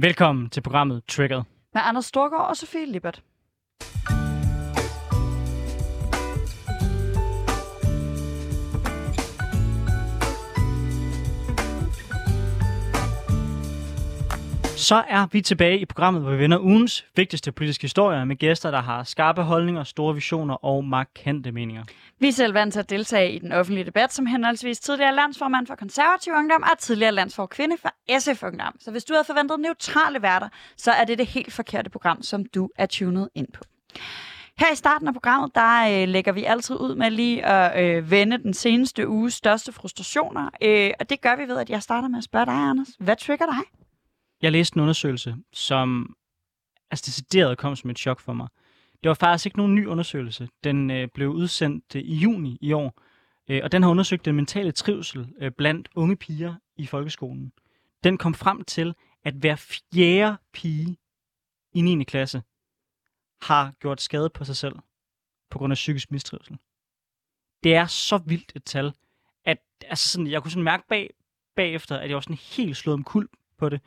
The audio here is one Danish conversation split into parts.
Velkommen til programmet Triggered. Med Anders Storgård og Sofie Lippert. Så er vi tilbage i programmet, hvor vi vender ugens vigtigste politiske historier med gæster, der har skarpe holdninger, store visioner og markante meninger. Vi er selv vant til at deltage i den offentlige debat som henholdsvis tidligere landsformand for konservativ ungdom og tidligere landsfor kvinde for SF Ungdom. Så hvis du havde forventet neutrale værter, så er det det helt forkerte program, som du er tunet ind på. Her i starten af programmet, der øh, lægger vi altid ud med lige at øh, vende den seneste uges største frustrationer. Øh, og det gør vi ved, at jeg starter med at spørge dig, Anders. Hvad trigger dig? Jeg læste en undersøgelse, som altså decideret kom som et chok for mig. Det var faktisk ikke nogen ny undersøgelse. Den øh, blev udsendt øh, i juni i år, øh, og den har undersøgt den mentale trivsel øh, blandt unge piger i folkeskolen. Den kom frem til, at hver fjerde pige i 9. klasse har gjort skade på sig selv på grund af psykisk mistrivsel. Det er så vildt et tal, at altså sådan, jeg kunne sådan mærke bag, bagefter, at jeg var sådan helt slået om kul på det.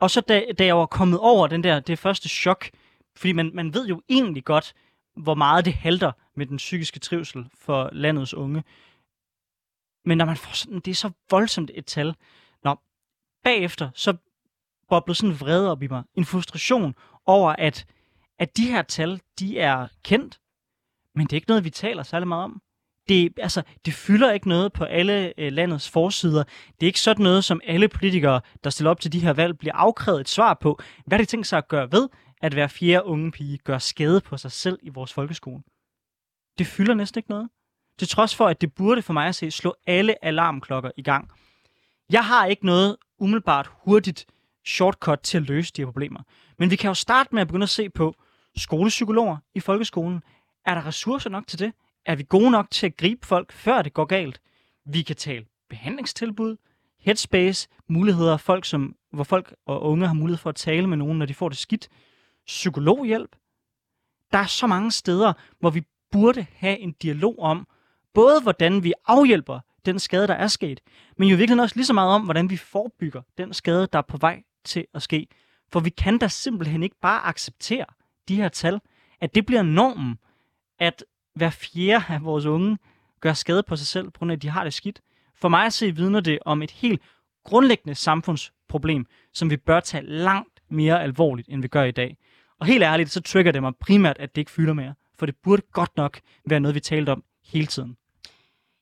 Og så da, da jeg var kommet over den der, det første chok, fordi man, man ved jo egentlig godt, hvor meget det halter med den psykiske trivsel for landets unge. Men når man får sådan, det er så voldsomt et tal. Nå, bagefter, så boblede sådan vrede op i mig. En frustration over, at, at de her tal, de er kendt, men det er ikke noget, vi taler særlig meget om. Det, altså, det fylder ikke noget på alle øh, landets forsider. Det er ikke sådan noget, som alle politikere, der stiller op til de her valg, bliver afkrævet et svar på. Hvad har de tænkt sig at gøre ved, at hver fjerde unge pige gør skade på sig selv i vores folkeskole? Det fylder næsten ikke noget. Til trods for, at det burde for mig at se slå alle alarmklokker i gang. Jeg har ikke noget umiddelbart hurtigt shortcut til at løse de her problemer. Men vi kan jo starte med at begynde at se på skolepsykologer i folkeskolen. Er der ressourcer nok til det? Er vi gode nok til at gribe folk, før det går galt? Vi kan tale behandlingstilbud, headspace, muligheder, folk som, hvor folk og unge har mulighed for at tale med nogen, når de får det skidt. Psykologhjælp. Der er så mange steder, hvor vi burde have en dialog om, både hvordan vi afhjælper den skade, der er sket, men jo virkelig også lige så meget om, hvordan vi forebygger den skade, der er på vej til at ske. For vi kan da simpelthen ikke bare acceptere de her tal, at det bliver normen, at hver fjerde af vores unge gør skade på sig selv, på grund af, at de har det skidt. For mig at se vidner det om et helt grundlæggende samfundsproblem, som vi bør tage langt mere alvorligt, end vi gør i dag. Og helt ærligt, så trigger det mig primært, at det ikke fylder mere. For det burde godt nok være noget, vi talte om hele tiden.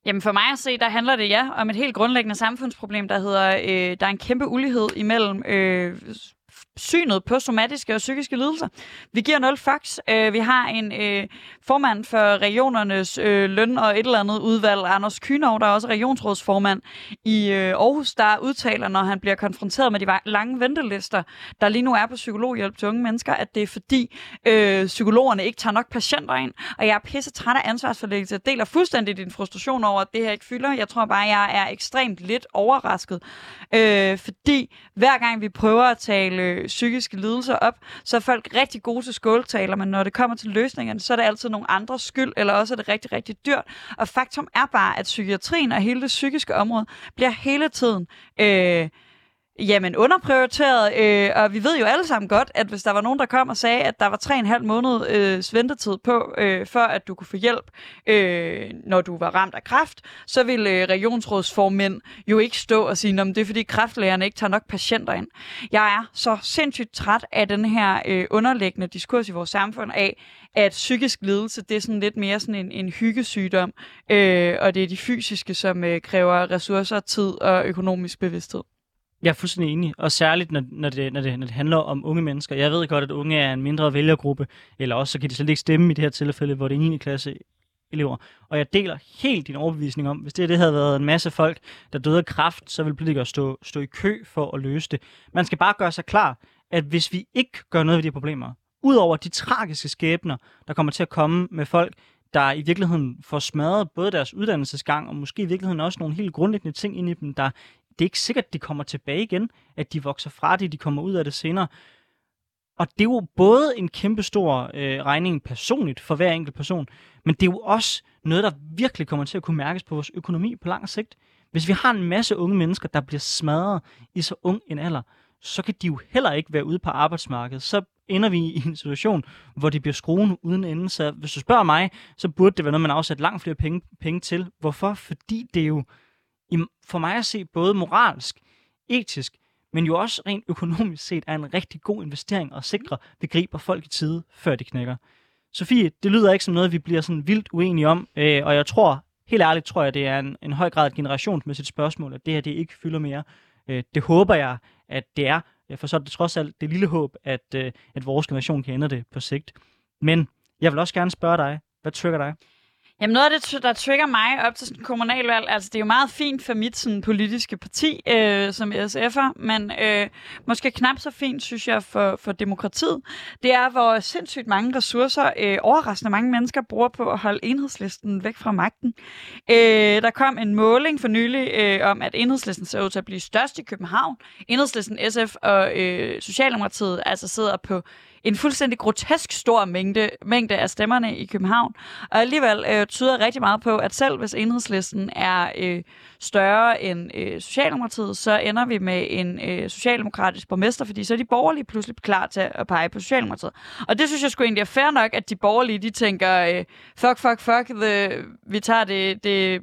Jamen for mig at se, der handler det ja om et helt grundlæggende samfundsproblem, der hedder, øh, der er en kæmpe ulighed imellem øh, synet på somatiske og psykiske lidelser. Vi giver 0 fax. Øh, vi har en øh, formand for regionernes øh, løn og et eller andet udvalg, Anders Kynov, der er også regionsrådsformand i øh, Aarhus, der udtaler, når han bliver konfronteret med de lange ventelister, der lige nu er på psykologhjælp til unge mennesker, at det er fordi øh, psykologerne ikke tager nok patienter ind. Og jeg er pisse træt af ansvarsforlæggelse. Jeg deler fuldstændig din frustration over, at det her ikke fylder. Jeg tror bare, jeg er ekstremt lidt overrasket. Øh, fordi hver gang vi prøver at tale Øh, psykiske lidelser op, så er folk rigtig gode til skåltaler, men når det kommer til løsningerne, så er det altid nogle andres skyld, eller også er det rigtig, rigtig dyrt. Og faktum er bare, at psykiatrien og hele det psykiske område bliver hele tiden... Øh, Jamen, underprioriteret, øh, og vi ved jo alle sammen godt, at hvis der var nogen, der kom og sagde, at der var 3,5 måned øh, ventetid på, øh, før at du kunne få hjælp, øh, når du var ramt af kræft, så ville øh, regionsrådsformænd jo ikke stå og sige, at det er fordi kræftlægerne ikke tager nok patienter ind. Jeg er så sindssygt træt af den her øh, underliggende diskurs i vores samfund af, at psykisk lidelse, det er sådan lidt mere sådan en, en hyggesygdom, øh, og det er de fysiske, som øh, kræver ressourcer, tid og økonomisk bevidsthed. Jeg er fuldstændig enig, og særligt når, når, det, når, det, når det handler om unge mennesker. Jeg ved godt, at unge er en mindre vælgergruppe, eller også så kan de slet ikke stemme i det her tilfælde, hvor det er 9. klasse elever. Og jeg deler helt din overbevisning om, hvis det, det havde været en masse folk, der døde af kræft, så ville politikere stå, stå i kø for at løse det. Man skal bare gøre sig klar, at hvis vi ikke gør noget ved de problemer, udover de tragiske skæbner, der kommer til at komme med folk, der i virkeligheden får smadret både deres uddannelsesgang, og måske i virkeligheden også nogle helt grundlæggende ting ind i dem, der det er ikke sikkert, at de kommer tilbage igen, at de vokser fra det, de kommer ud af det senere. Og det er jo både en kæmpe stor øh, regning personligt for hver enkelt person, men det er jo også noget, der virkelig kommer til at kunne mærkes på vores økonomi på lang sigt. Hvis vi har en masse unge mennesker, der bliver smadret i så ung en alder, så kan de jo heller ikke være ude på arbejdsmarkedet. Så ender vi i en situation, hvor de bliver skruen uden ende. Så hvis du spørger mig, så burde det være noget, man afsætter langt flere penge, penge til. Hvorfor? Fordi det er jo for mig at se både moralsk, etisk, men jo også rent økonomisk set er en rigtig god investering at sikre, at vi griber folk i tide, før de knækker. Sofie, det lyder ikke som noget, vi bliver sådan vildt uenige om, øh, og jeg tror, helt ærligt tror jeg, det er en, en høj grad et generationsmæssigt spørgsmål, at det her det ikke fylder mere. Øh, det håber jeg, at det er, for så er det trods alt det lille håb, at, øh, at vores generation kan ændre det på sigt. Men jeg vil også gerne spørge dig, hvad trigger dig? Jamen noget af det, der trigger mig op til sådan kommunalvalg, altså det er jo meget fint for mit sådan, politiske parti øh, som SF'er, men øh, måske knap så fint, synes jeg, for, for demokratiet. Det er, hvor sindssygt mange ressourcer, øh, overraskende mange mennesker, bruger på at holde enhedslisten væk fra magten. Øh, der kom en måling for nylig øh, om, at enhedslisten ser ud til at blive størst i København. Enhedslisten, SF og øh, Socialdemokratiet altså sidder på en fuldstændig grotesk stor mængde, mængde af stemmerne i København. Og alligevel øh, tyder rigtig meget på, at selv hvis enhedslisten er øh, større end øh, Socialdemokratiet, så ender vi med en øh, socialdemokratisk borgmester, fordi så er de borgerlige pludselig klar til at pege på Socialdemokratiet. Og det synes jeg sgu egentlig er fair nok, at de borgerlige, de tænker, øh, fuck, fuck, fuck, the, vi tager det, det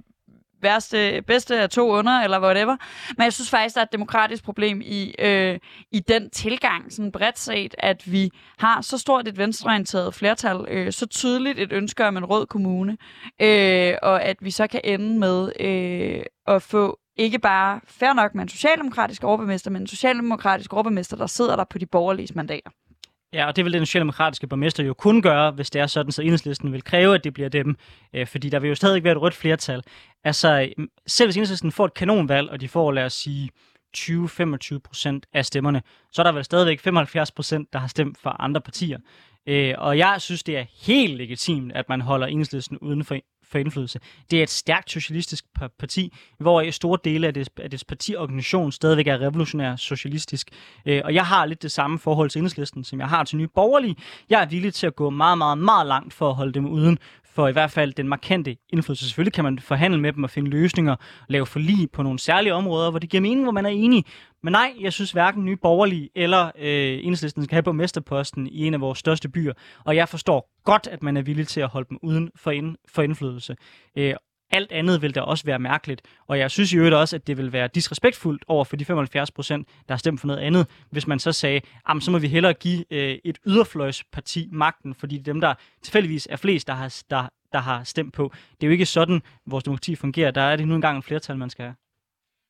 værste, bedste af to under, eller whatever. Men jeg synes faktisk, der er et demokratisk problem i, øh, i den tilgang, sådan bredt set, at vi har så stort et venstreorienteret flertal, øh, så tydeligt et ønske om en rød kommune, øh, og at vi så kan ende med øh, at få ikke bare fair nok med en socialdemokratisk overbemester, men en socialdemokratisk overbemester, der sidder der på de borgerlige mandater. Ja, og det vil den socialdemokratiske borgmester jo kun gøre, hvis det er sådan, så enhedslisten vil kræve, at det bliver dem. Øh, fordi der vil jo stadig være et rødt flertal. Altså, selv hvis enhedslisten får et kanonvalg, og de får, lad os sige, 20-25 procent af stemmerne, så er der vel stadigvæk 75 procent, der har stemt for andre partier. Øh, og jeg synes, det er helt legitimt, at man holder enhedslisten uden for, for indflydelse. Det er et stærkt socialistisk parti, hvor i store dele af dets, af dets partiorganisation stadigvæk er revolutionær socialistisk. Øh, og jeg har lidt det samme forhold til enhedslisten, som jeg har til nye borgerlige. Jeg er villig til at gå meget, meget, meget langt for at holde dem uden for i hvert fald den markante indflydelse. Selvfølgelig kan man forhandle med dem og finde løsninger, lave forlig på nogle særlige områder, hvor det giver mening, hvor man er enig. Men nej, jeg synes hverken nye borgerlige eller øh, enhedslisten skal have borgmesterposten i en af vores største byer. Og jeg forstår godt, at man er villig til at holde dem uden for, ind, for indflydelse. Øh, alt andet vil da også være mærkeligt. Og jeg synes i øvrigt også, at det vil være disrespektfuldt over for de 75 procent, der har stemt for noget andet, hvis man så sagde, så må vi hellere give øh, et yderfløjsparti magten, fordi dem, der tilfældigvis er flest, der har, der, der har stemt på. Det er jo ikke sådan, vores demokrati fungerer. Der er det nu engang en flertal, man skal have.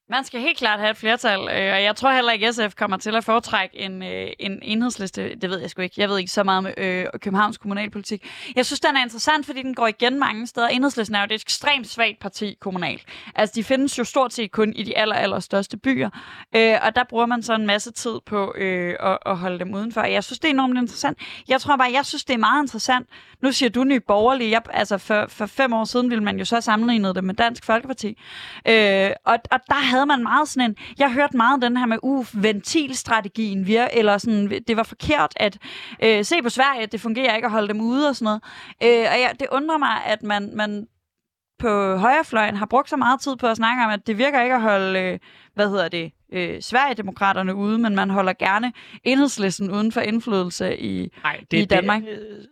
Man skal helt klart have et flertal, øh, og jeg tror heller ikke, at SF kommer til at foretrække en, øh, en enhedsliste. Det ved jeg sgu ikke. Jeg ved ikke så meget om øh, Københavns kommunalpolitik. Jeg synes, den er interessant, fordi den går igen mange steder. Enhedslisten er jo et ekstremt svagt parti kommunalt. Altså, de findes jo stort set kun i de aller, aller største byer, øh, og der bruger man så en masse tid på øh, at, at holde dem udenfor. Jeg synes, det er enormt interessant. Jeg tror bare, jeg synes, det er meget interessant. Nu siger du ny borgerlig. Jeg, altså, for, for fem år siden ville man jo så sammenligne det med Dansk Folkeparti. Øh, og, og der havde man meget sådan en... Jeg hørte meget den her med, uh, ventilstrategien vir, eller sådan, det var forkert at øh, se på Sverige, det fungerer ikke at holde dem ude og sådan noget. Øh, og ja, det undrer mig, at man, man på højrefløjen har brugt så meget tid på at snakke om, at det virker ikke at holde, øh, hvad hedder det, øh, Sverigedemokraterne ude, men man holder gerne enhedslisten uden for indflydelse i, Ej, det, i Danmark. Det,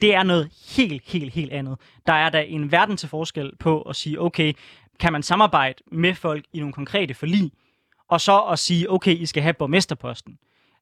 det er noget helt, helt, helt andet. Der er der en verden til forskel på at sige, okay, kan man samarbejde med folk i nogle konkrete forlig, og så at sige, okay, I skal have borgmesterposten.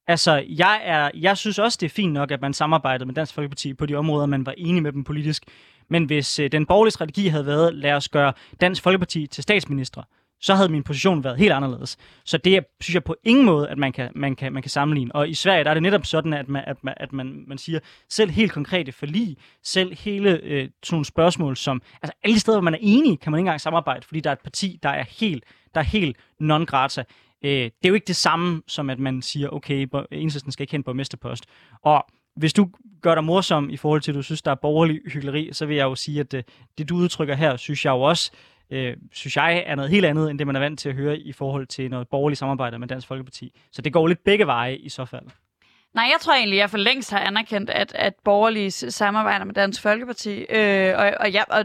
Altså, jeg, er, jeg synes også, det er fint nok, at man samarbejdede med Dansk Folkeparti på de områder, man var enig med dem politisk. Men hvis øh, den borgerlige strategi havde været, lad os gøre Dansk Folkeparti til statsminister, så havde min position været helt anderledes. Så det synes jeg på ingen måde, at man kan, man kan, man kan sammenligne. Og i Sverige der er det netop sådan, at man, at man, at man, man siger, selv helt konkrete forlig, selv hele øh, sådan nogle spørgsmål, som, altså alle steder, hvor man er enig, kan man ikke engang samarbejde, fordi der er et parti, der er helt, der er helt non-grata. Øh, det er jo ikke det samme, som at man siger, okay, enhedslisten skal ikke hen på mesterpost. Og hvis du gør dig morsom i forhold til, at du synes, der er borgerlig hyggeleri, så vil jeg jo sige, at det, det du udtrykker her, synes jeg jo også øh, synes jeg, er noget helt andet, end det man er vant til at høre i forhold til noget borgerligt samarbejde med Dansk Folkeparti. Så det går lidt begge veje i så fald. Nej, jeg tror egentlig, jeg for længst har anerkendt, at, at borgerlige samarbejder med Dansk Folkeparti, øh, og, og, ja, og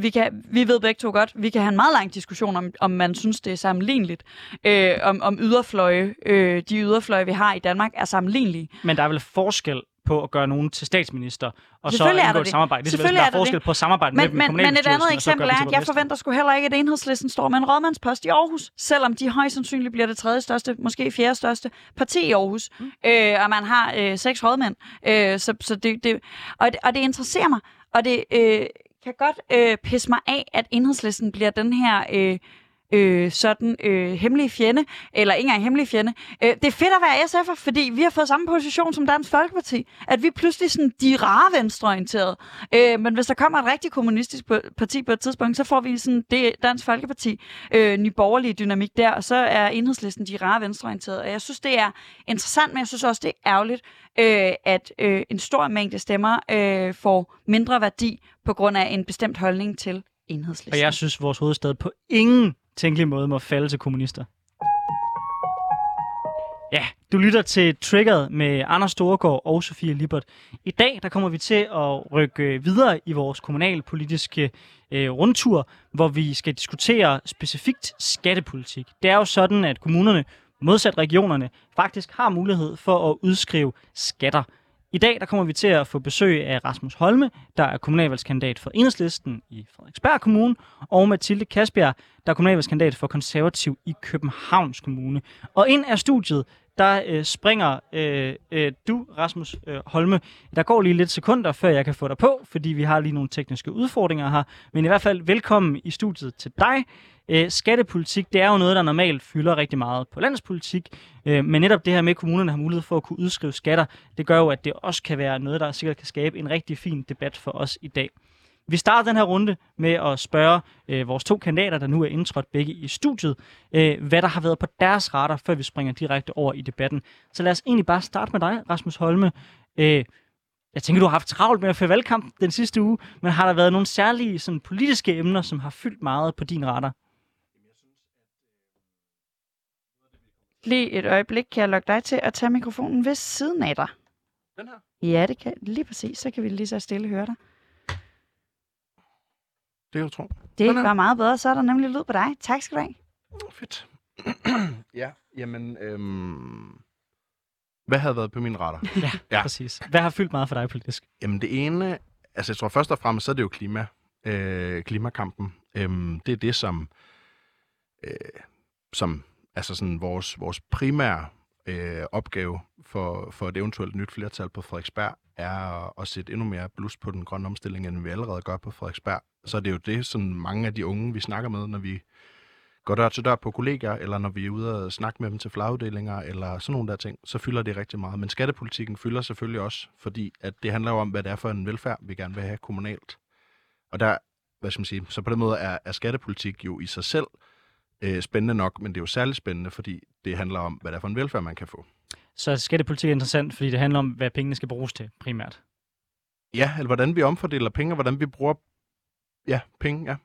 vi, kan, vi ved begge to godt, vi kan have en meget lang diskussion om, om man synes, det er sammenligneligt, øh, om, om yderfløje, øh, de yderfløje, vi har i Danmark, er sammenlignelige. Men der er vel forskel på at gøre nogen til statsminister, og så indgå et samarbejde. Det er der er forskel på samarbejde men, med men, men et andet eksempel er, at jeg forventer sgu heller ikke, at enhedslisten står med en rådmandspost i Aarhus, selvom de højst sandsynligt bliver det tredje største, måske fjerde største parti i Aarhus, mm. øh, og man har øh, seks rådmænd. Øh, så, så det, det, og, det, og det interesserer mig, og det øh, kan godt øh, pisse mig af, at enhedslisten bliver den her... Øh, øh, sådan øh, hemmelig fjende, eller ikke engang hemmelig fjende. Øh, det er fedt at være SF'er, fordi vi har fået samme position som Dansk Folkeparti, at vi pludselig sådan, de rare venstreorienterede. Øh, men hvis der kommer et rigtig kommunistisk parti på et tidspunkt, så får vi sådan det Dansk Folkeparti, øh, ny borgerlige dynamik der, og så er enhedslisten de rare venstreorienterede. Og jeg synes, det er interessant, men jeg synes også, det er ærgerligt, øh, at øh, en stor mængde stemmer øh, får mindre værdi på grund af en bestemt holdning til enhedslisten. Og jeg synes, vores hovedstad på ingen tænkelig måde må falde til kommunister. Ja, du lytter til Triggered med Anders Storgård og Sofie Libert. I dag der kommer vi til at rykke videre i vores kommunalpolitiske øh, rundtur, hvor vi skal diskutere specifikt skattepolitik. Det er jo sådan, at kommunerne, modsat regionerne, faktisk har mulighed for at udskrive skatter. I dag der kommer vi til at få besøg af Rasmus Holme, der er kommunalvalgskandidat for Enhedslisten i Frederiksberg Kommune, og Mathilde Kasbjerg, der er kommunalvalgskandidat for Konservativ i Københavns Kommune. Og ind af studiet, der øh, springer øh, øh, du, Rasmus øh, Holme. Der går lige lidt sekunder, før jeg kan få dig på, fordi vi har lige nogle tekniske udfordringer her. Men i hvert fald velkommen i studiet til dig. Øh, skattepolitik, det er jo noget, der normalt fylder rigtig meget på landspolitik, øh, men netop det her med, at kommunerne har mulighed for at kunne udskrive skatter, det gør jo, at det også kan være noget, der sikkert kan skabe en rigtig fin debat for os i dag. Vi starter den her runde med at spørge øh, vores to kandidater, der nu er indtrådt begge i studiet, øh, hvad der har været på deres radar, før vi springer direkte over i debatten. Så lad os egentlig bare starte med dig, Rasmus Holme. Øh, jeg tænker, du har haft travlt med at føre valgkamp den sidste uge, men har der været nogle særlige sådan, politiske emner, som har fyldt meget på din radar? Lige et øjeblik, kan jeg lukke dig til at tage mikrofonen ved siden af dig. Den her? Ja, det kan lige præcis. Så kan vi lige så stille høre dig. Det er jo tro. Det var meget bedre. Så er der nemlig lyd på dig. Tak skal du have. Fedt. ja, jamen... Øhm, hvad havde været på min radar? ja, ja, præcis. Hvad har fyldt meget for dig politisk? Jamen det ene... Altså jeg tror først og fremmest, så er det jo klima. Øh, klimakampen. Øhm, det er det, som... Øh, som altså sådan vores, vores primære øh, opgave for, for et eventuelt nyt flertal på Frederiksberg er at sætte endnu mere blus på den grønne omstilling, end vi allerede gør på Frederiksberg. Så er det jo det, sådan mange af de unge, vi snakker med, når vi går dør til dør på kollegaer, eller når vi er ude og snakke med dem til flaguddelinger, eller sådan nogle der ting, så fylder det rigtig meget. Men skattepolitikken fylder selvfølgelig også, fordi at det handler jo om, hvad det er for en velfærd, vi gerne vil have kommunalt. Og der, hvad skal man sige, så på den måde er, er skattepolitik jo i sig selv øh, spændende nok, men det er jo særligt spændende, fordi det handler om, hvad det er for en velfærd, man kan få. Så skattepolitik er interessant, fordi det handler om, hvad pengene skal bruges til primært. Ja, eller hvordan vi omfordeler penge, og hvordan vi bruger ja, penge, ja.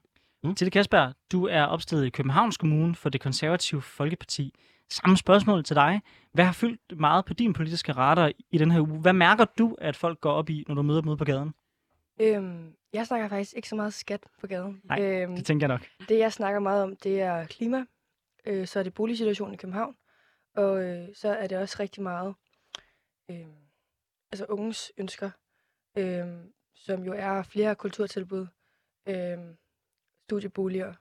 Mm. Til det Kasper, du er opstillet i Københavns Kommune for det konservative Folkeparti. Samme spørgsmål til dig. Hvad har fyldt meget på din politiske radar i den her uge? Hvad mærker du, at folk går op i, når du møder dem ude på gaden? Øhm, jeg snakker faktisk ikke så meget skat på gaden. Nej, øhm, det tænker jeg nok. Det, jeg snakker meget om, det er klima. Øh, så er det boligsituationen i København. Og øh, så er det også rigtig meget øh, altså unges ønsker, øh, som jo er flere kulturtilbud, øh, studieboliger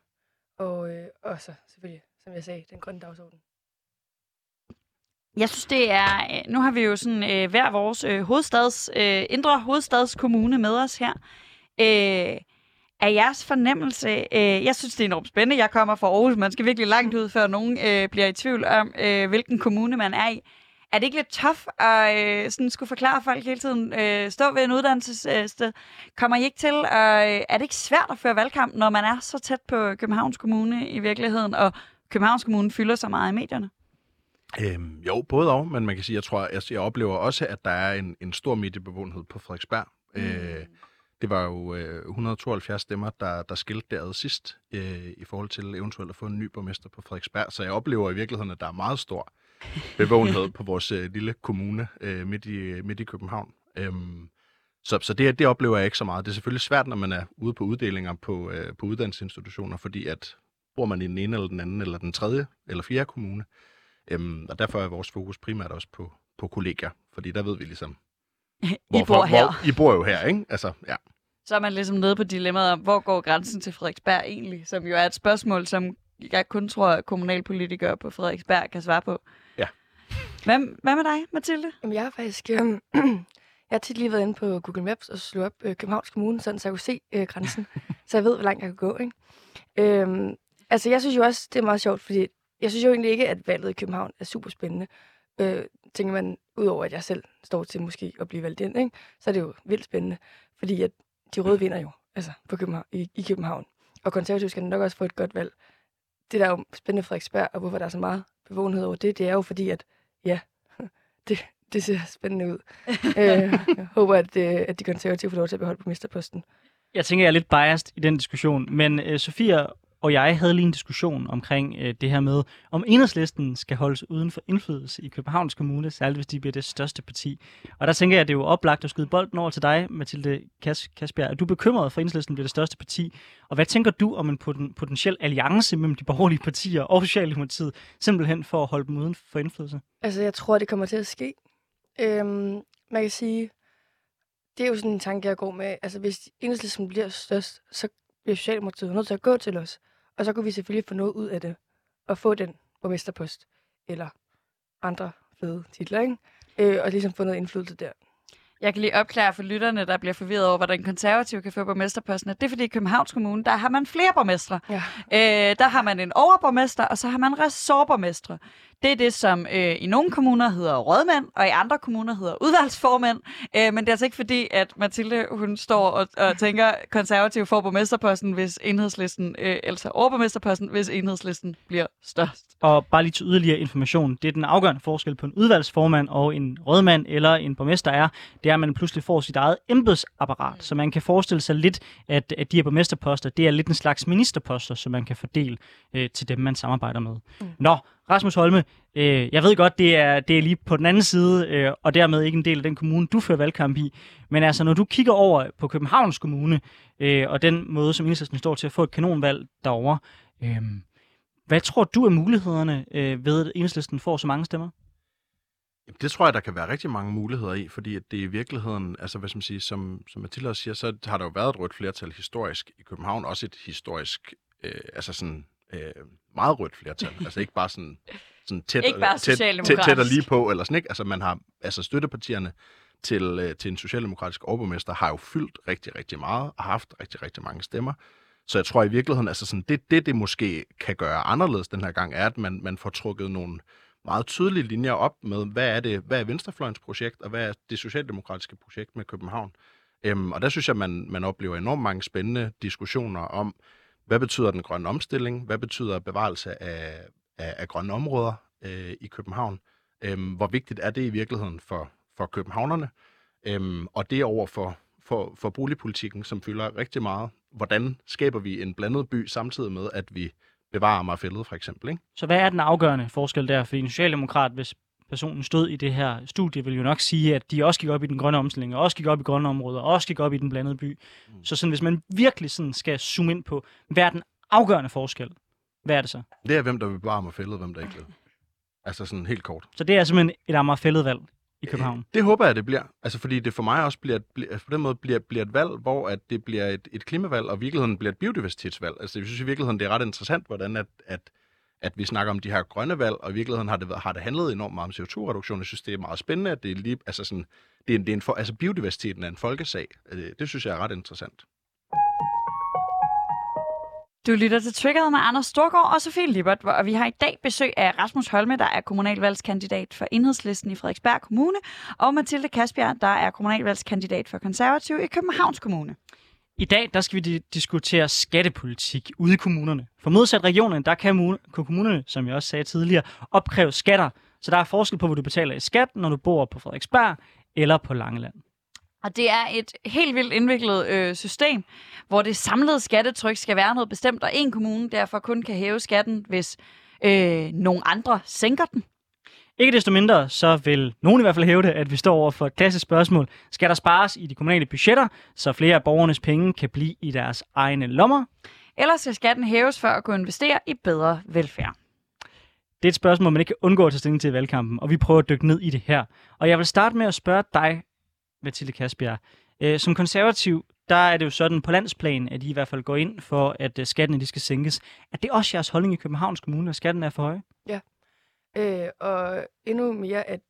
og, øh, og så selvfølgelig, som jeg sagde, den grønne dagsorden. Jeg synes, det er... Øh, nu har vi jo sådan øh, hver vores øh, hovedstads, øh, indre hovedstadskommune med os her. Øh, er jeres fornemmelse... Øh, jeg synes, det er enormt spændende. Jeg kommer fra Aarhus. Man skal virkelig langt ud, før nogen øh, bliver i tvivl om, øh, hvilken kommune man er i. Er det ikke lidt tof at øh, sådan skulle forklare folk hele tiden, øh, stå ved en uddannelsessted? Kommer I ikke til? Og øh, er det ikke svært at føre valgkamp, når man er så tæt på Københavns Kommune i virkeligheden, og Københavns Kommune fylder så meget i medierne? Øhm, jo, både og, men man kan sige, jeg tror, jeg, jeg oplever også, at der er en, en stor mediebevågenhed på Frederiksberg. Mm. Øh, det var jo øh, 172 stemmer, der, der skilte derad sidst, øh, i forhold til eventuelt at få en ny borgmester på Frederiksberg. Så jeg oplever i virkeligheden, at der er meget stor bevågenhed på vores øh, lille kommune øh, midt, i, midt i København. Øhm, så, så det, det oplever jeg ikke så meget. Det er selvfølgelig svært, når man er ude på uddelinger på, øh, på uddannelsesinstitutioner, fordi at bor man i den ene eller den anden, eller den tredje eller fjerde kommune. Øhm, og derfor er vores fokus primært også på, på kollegaer, fordi der ved vi ligesom, I bor her. Hvor, I bor jo her, ikke? Altså, ja. Så er man ligesom nede på dilemmaet om, hvor går grænsen til Frederiksberg egentlig? Som jo er et spørgsmål, som jeg kun tror, at kommunalpolitikere på Frederiksberg kan svare på. Hvad, hvad med dig, Mathilde? Jamen, jeg har faktisk... Øh, jeg har tit lige været inde på Google Maps og slået op øh, Københavns Kommune, sådan, så jeg kunne se øh, grænsen. så jeg ved, hvor langt jeg kan gå, ikke? Øhm, altså, jeg synes jo også, det er meget sjovt, fordi jeg synes jo egentlig ikke, at valget i København er super spændende. Øh, tænker man, udover at jeg selv står til måske at blive valgt ind, ikke? så er det jo vildt spændende, fordi at de røde vinder jo altså på København, i, i København. Og konservativt skal nok også få et godt valg. Det der er jo spændende Frederiksberg, og hvorfor der er så meget bevågenhed over det, det er jo fordi, at ja, det, det ser spændende ud. øh, jeg håber, at, øh, at de konservative får lov til at beholde på ministerposten. Jeg tænker, jeg er lidt biased i den diskussion, men øh, Sofia og jeg havde lige en diskussion omkring øh, det her med, om enhedslisten skal holdes uden for indflydelse i Københavns Kommune, særligt hvis de bliver det største parti. Og der tænker jeg, at det er jo oplagt at skyde bolden over til dig, Mathilde Kas- Kasbjerg. Er du bekymret for, at enhedslisten bliver det største parti? Og hvad tænker du om en poten- potentiel alliance mellem de borgerlige partier og Socialdemokratiet, simpelthen for at holde dem uden for indflydelse? Altså, jeg tror, det kommer til at ske. Øhm, man kan sige, det er jo sådan en tanke, jeg går med. Altså, hvis enhedslisten bliver størst, så bliver Socialdemokratiet nødt til at gå til os. Og så kunne vi selvfølgelig få noget ud af det. Og få den borgmesterpost. Eller andre fede titler, ikke? Øh, og ligesom få noget indflydelse der. Jeg kan lige opklare for lytterne, der bliver forvirret over, hvordan konservative kan få borgmesterposten. Det er fordi i Københavns Kommune, der har man flere borgmestre. Ja. Øh, der har man en overborgmester, og så har man ressortborgmestre. Det er det, som øh, i nogle kommuner hedder rådmænd, og i andre kommuner hedder udvalgsformænd. Øh, men det er altså ikke fordi, at Mathilde hun står og, og tænker, konservativ får borgmesterposten, hvis enhedslisten, øh, altså overborgmesterposten, hvis enhedslisten bliver størst. Og bare lige til yderligere information, det er den afgørende forskel på en udvalgsformand og en rådmand eller en borgmester er, det er, at man pludselig får sit eget embedsapparat. Så man kan forestille sig lidt, at, at de her borgmesterposter, det er lidt en slags ministerposter, som man kan fordele øh, til dem, man samarbejder med. Mm. Nå, Rasmus Holme, øh, jeg ved godt, det er, det er lige på den anden side, øh, og dermed ikke en del af den kommune, du fører valgkamp i. Men altså, når du kigger over på Københavns Kommune, øh, og den måde, som Enhedslisten står til at få et kanonvalg derovre, øh, hvad tror du er mulighederne øh, ved, at Enhedslisten får så mange stemmer? Det tror jeg, der kan være rigtig mange muligheder i, fordi at det i virkeligheden, altså hvad skal man sige, som, som Mathilde også siger, så har der jo været et rødt flertal historisk i København, også et historisk, øh, altså sådan øh, meget rødt flertal, altså ikke bare sådan, sådan tæt, Ikke bare tæt, tæt, tæt og lige på, eller sådan ikke, altså man har, altså støttepartierne til, øh, til en socialdemokratisk overborgmester har jo fyldt rigtig, rigtig meget, og haft rigtig, rigtig mange stemmer. Så jeg tror i virkeligheden, altså sådan, det, det, det måske kan gøre anderledes den her gang, er, at man, man får trukket nogle meget tydelige linjer op med, hvad er det, hvad er Venstrefløjens projekt, og hvad er det socialdemokratiske projekt med København. Øhm, og der synes jeg, man, man oplever enormt mange spændende diskussioner om, hvad betyder den grønne omstilling, hvad betyder bevarelse af, af, af grønne områder øh, i København, øhm, hvor vigtigt er det i virkeligheden for, for københavnerne, øhm, og det over for, for, for boligpolitikken, som fylder rigtig meget. Hvordan skaber vi en blandet by samtidig med, at vi bevarer Marfællet for eksempel, ikke? Så hvad er den afgørende forskel der? Fordi en socialdemokrat, hvis personen stod i det her studie, vil jo nok sige, at de også gik op i den grønne omstilling, og også gik op i grønne områder, og også gik op i den blandede by. Mm. Så sådan, hvis man virkelig sådan skal zoome ind på, hvad er den afgørende forskel? Hvad er det så? Det er, hvem der vil bevare Marfællet, hvem der ikke vil. Altså sådan helt kort. Så det er simpelthen et Amagerfældet valg i København. Øh, Det håber jeg, det bliver. Altså, fordi det for mig også bliver, bliver altså, på den måde bliver, bliver et valg, hvor at det bliver et, et klimavalg, og i virkeligheden bliver et biodiversitetsvalg. Altså, jeg synes i virkeligheden, det er ret interessant, hvordan at, at, at vi snakker om de her grønne valg, og i virkeligheden har det, har det handlet enormt meget om CO2-reduktion. Jeg synes, det er meget spændende, at det er lige, altså sådan, det er, en- det er en, for, altså biodiversiteten er en folkesag. Øh, det synes jeg er ret interessant. Du lytter til Triggeret med Anders Storgård og Sofie Libert, og vi har i dag besøg af Rasmus Holme, der er kommunalvalgskandidat for Enhedslisten i Frederiksberg Kommune, og Mathilde Kasbjerg, der er kommunalvalgskandidat for Konservativ i Københavns Kommune. I dag der skal vi diskutere skattepolitik ude i kommunerne. For modsat regionerne, der kan kan kommunerne, som jeg også sagde tidligere, opkræve skatter. Så der er forskel på, hvor du betaler i skat, når du bor på Frederiksberg eller på Langeland. Og det er et helt vildt indviklet øh, system, hvor det samlede skattetryk skal være noget bestemt, og en kommune derfor kun kan hæve skatten, hvis øh, nogle andre sænker den. Ikke desto mindre, så vil nogen i hvert fald hævde, at vi står over for et klassisk spørgsmål. Skal der spares i de kommunale budgetter, så flere af borgernes penge kan blive i deres egne lommer? Eller skal skatten hæves for at kunne investere i bedre velfærd? Det er et spørgsmål, man ikke kan undgå at tage stilling til i valgkampen, og vi prøver at dykke ned i det her. Og jeg vil starte med at spørge dig, Mathilde Kasbjerg. Øh, som konservativ, der er det jo sådan på landsplan, at I i hvert fald går ind for, at øh, skatten de skal sænkes. Er det også jeres holdning i Københavns Kommune, at skatten er for høj? Øh, og endnu mere, at,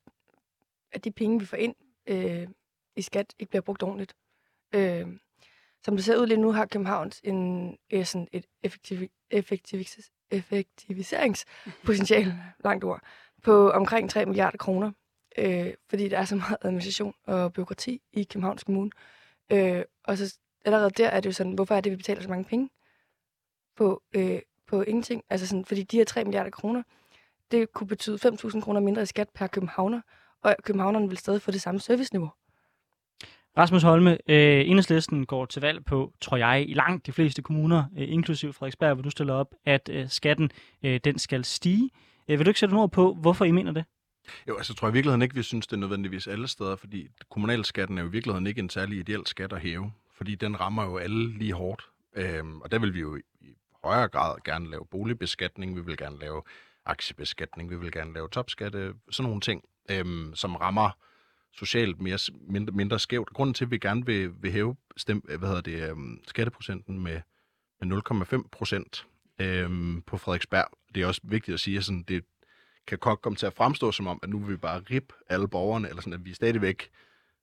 at de penge, vi får ind øh, i skat, ikke bliver brugt ordentligt. Øh, som det ser ud lige nu, har Københavns en, en, sådan et effektiv, effektivis, effektiviseringspotentiale, langt ord, på omkring 3 milliarder kroner. Øh, fordi der er så meget administration og byråkrati i Københavns Kommune. Øh, og så allerede der er det jo sådan, hvorfor er det, vi betaler så mange penge på, øh, på ingenting? Altså sådan, fordi de her 3 milliarder kroner, det kunne betyde 5.000 kroner mindre i skat per københavner, og københavnerne vil stadig få det samme serviceniveau. Rasmus Holme, øh, enhedslisten går til valg på, tror jeg, i langt de fleste kommuner, øh, inklusiv Frederiksberg, hvor du stiller op, at øh, skatten øh, den skal stige. Øh, vil du ikke sætte noget på, hvorfor I mener det? Jo, altså jeg tror i virkeligheden ikke, vi synes, det er nødvendigvis alle steder, fordi kommunalskatten er jo i virkeligheden ikke en særlig ideel skat at hæve, fordi den rammer jo alle lige hårdt. Øhm, og der vil vi jo i højere grad gerne lave boligbeskatning, vi vil gerne lave aktiebeskatning, vi vil gerne lave topskatte, sådan nogle ting, øhm, som rammer socialt mere, mindre, mindre skævt. Grunden til, at vi gerne vil, vil hæve stem, øh, hvad hedder det, øhm, skatteprocenten med, med 0,5 procent øhm, på Frederiksberg, det er også vigtigt at sige, at sådan, det kan godt komme til at fremstå som om, at nu vil vi bare rip alle borgerne, eller sådan, at vi stadigvæk,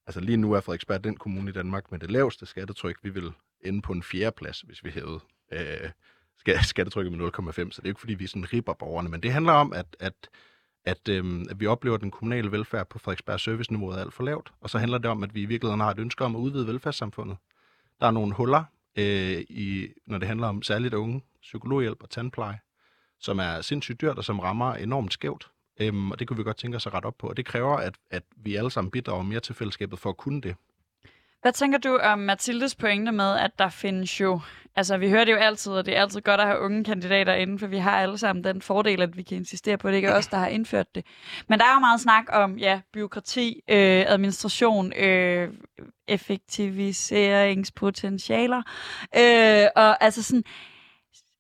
altså lige nu er Frederiksberg den kommune i Danmark med det laveste skattetryk. Vi vil ende på en fjerde plads, hvis vi hævede øh, skattetrykket med 0,5, så det er ikke fordi, vi sådan ripper borgerne, men det handler om, at, at, at, øhm, at vi oplever, at den kommunale velfærd på Frederiksberg serviceniveauet er alt for lavt, og så handler det om, at vi i virkeligheden har et ønske om at udvide velfærdssamfundet. Der er nogle huller, øh, i, når det handler om særligt unge, psykologhjælp og tandpleje, som er sindssygt dyrt og som rammer enormt skævt. Øhm, og det kunne vi godt tænke os at rette op på, og det kræver, at, at vi alle sammen bidrager mere til fællesskabet for at kunne det. Hvad tænker du om Mathildes pointe med, at der findes jo... Altså, vi hører det jo altid, og det er altid godt at have unge kandidater inden, for vi har alle sammen den fordel, at vi kan insistere på, at det ikke er os, der har indført det. Men der er jo meget snak om, ja, byråkrati, øh, administration, øh, effektiviseringspotentialer. Øh, og altså sådan,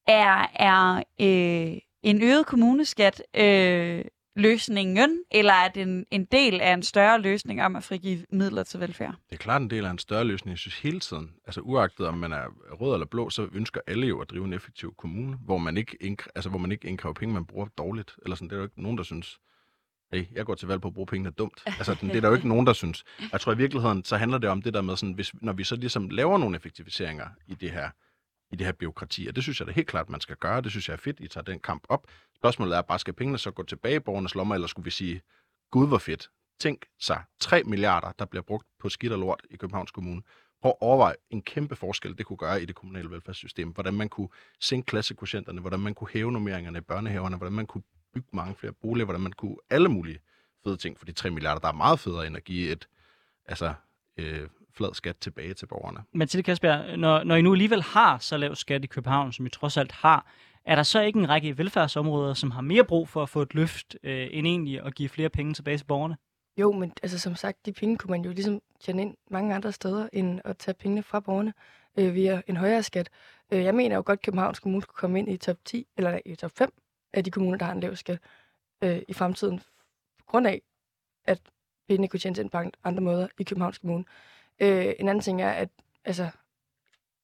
er, er øh, en øget kommuneskat øh, løsningen, eller er det en, en del af en større løsning om at frigive midler til velfærd? Det er klart en del af en større løsning, jeg synes hele tiden. Altså uagtet om man er rød eller blå, så ønsker alle jo at drive en effektiv kommune, hvor man ikke, indkræ- altså, hvor man ikke indkræver penge, man bruger dårligt. Eller sådan. Det er jo ikke nogen, der synes, hey, jeg går til valg på at bruge pengene dumt. Altså, det er der jo ikke nogen, der synes. Jeg tror i virkeligheden, så handler det om det der med, sådan, hvis, når vi så ligesom laver nogle effektiviseringer i det her, i det her byråkrati, og det synes jeg da helt klart, man skal gøre. Det synes jeg er fedt, I tager den kamp op. Spørgsmålet er bare, skal pengene så gå tilbage i borgernes lommer, eller skulle vi sige, gud hvor fedt. Tænk sig, 3 milliarder, der bliver brugt på skidt og lort i Københavns Kommune. Prøv at overveje en kæmpe forskel, det kunne gøre i det kommunale velfærdssystem. Hvordan man kunne sænke klassekvotienterne, hvordan man kunne hæve normeringerne i børnehaverne, hvordan man kunne bygge mange flere boliger, hvordan man kunne alle mulige fede ting for de 3 milliarder. Der er meget federe energi et altså, øh, flad skat tilbage til borgerne. Mathilde Kasper, når, når I nu alligevel har så lav skat i København, som I trods alt har, er der så ikke en række velfærdsområder, som har mere brug for at få et løft, øh, end egentlig at give flere penge tilbage til borgerne? Jo, men altså som sagt, de penge kunne man jo ligesom tjene ind mange andre steder, end at tage pengene fra borgerne øh, via en højere skat. Øh, jeg mener jo godt, at Københavns Kommune skulle komme ind i top 10, eller nej, i top 5 af de kommuner, der har en lav skat øh, i fremtiden, på grund af, at pengene kunne tjene ind på andre måder i Københavns Kommune. Øh, en anden ting er, at altså,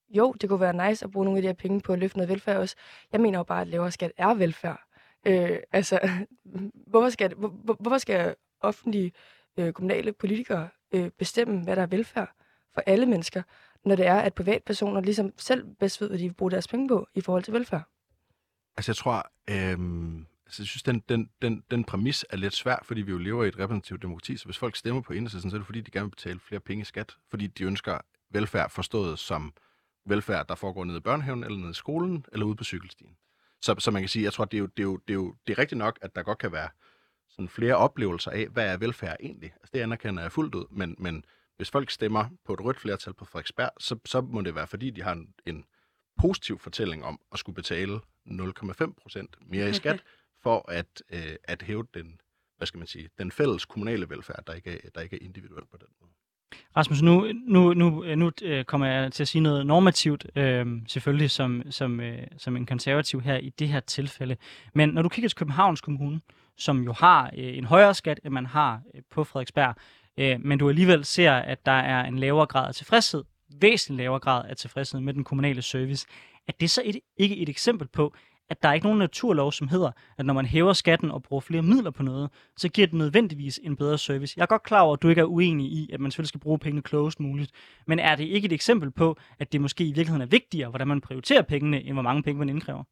jo, det kunne være nice at bruge nogle af de her penge på at løfte noget velfærd også. Jeg mener jo bare, at lavere skat er velfærd. Øh, altså, hvorfor skal, hvor, hvorfor skal offentlige øh, kommunale politikere øh, bestemme, hvad der er velfærd for alle mennesker, når det er, at privatpersoner ligesom selv bedst ved, hvad de vil bruge deres penge på i forhold til velfærd? Altså, jeg tror, øh, altså, jeg synes, den, den, den, den præmis er lidt svær, fordi vi jo lever i et repræsentativt demokrati, så hvis folk stemmer på enhedslisten, så er det fordi, de gerne vil betale flere penge i skat, fordi de ønsker velfærd forstået som velfærd, der foregår nede i børnehaven, eller nede i skolen, eller ude på cykelstien. Så, så man kan sige, jeg tror, det er jo, det er jo, det er jo det er rigtigt nok, at der godt kan være sådan flere oplevelser af, hvad er velfærd egentlig? Altså, det anerkender jeg fuldt ud, men, men hvis folk stemmer på et rødt flertal på Frederiksberg, så, så må det være, fordi de har en, en positiv fortælling om at skulle betale 0,5 procent mere i skat, for at, øh, at hæve den hvad skal man sige, den fælles kommunale velfærd, der ikke er, der ikke er individuel på den måde. Rasmus, nu, nu, nu, øh, nu øh, kommer jeg til at sige noget normativt, øh, selvfølgelig som, som, øh, som en konservativ her i det her tilfælde. Men når du kigger til Københavns Kommune, som jo har øh, en højere skat, end man har øh, på Frederiksberg, øh, men du alligevel ser, at der er en lavere grad af tilfredshed, væsentlig lavere grad af tilfredshed med den kommunale service, er det så et, ikke et eksempel på, at der er ikke nogen naturlov, som hedder, at når man hæver skatten og bruger flere midler på noget, så giver det nødvendigvis en bedre service. Jeg er godt klar over, at du ikke er uenig i, at man selvfølgelig skal bruge pengene klogest muligt, men er det ikke et eksempel på, at det måske i virkeligheden er vigtigere, hvordan man prioriterer pengene, end hvor mange penge man indkræver?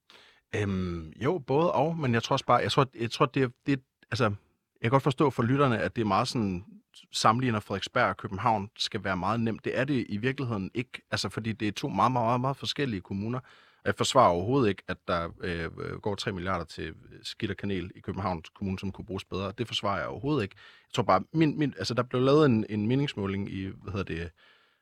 Øhm, jo, både og, men jeg tror også bare, jeg tror, jeg tror det, det, altså, jeg kan godt forstå for lytterne, at det er meget sådan, sammenligner Frederiksberg og København skal være meget nemt. Det er det i virkeligheden ikke, altså fordi det er to meget, meget, meget, meget forskellige kommuner. Jeg forsvarer overhovedet ikke, at der øh, går 3 milliarder til øh, skidt og kanel i Københavns Kommune, som kunne bruges bedre. Det forsvarer jeg overhovedet ikke. Jeg tror bare, min, min, altså der blev lavet en, en meningsmåling i, hvad hedder det,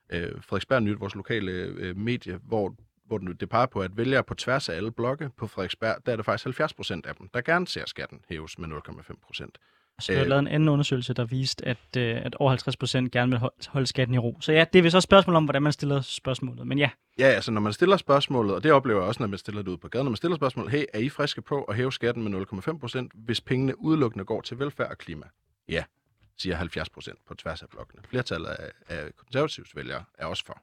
øh, Frederiksberg Nyt, vores lokale øh, medie, hvor hvor det peger på, at vælgere på tværs af alle blokke på Frederiksberg, der er det faktisk 70 procent af dem, der gerne ser skatten hæves med 0,5 procent. Så jeg har lavet en anden undersøgelse, der viste, at, øh, at over 50 procent gerne vil holde skatten i ro. Så ja, det er også et spørgsmål om, hvordan man stiller spørgsmålet, men ja. Ja, altså når man stiller spørgsmålet, og det oplever jeg også, når man stiller det ud på gaden, når man stiller spørgsmålet, hey, er I friske på at hæve skatten med 0,5 procent, hvis pengene udelukkende går til velfærd og klima? Ja, siger 70 procent på tværs af blokkene. Flertallet af, af konservativs vælgere er også for.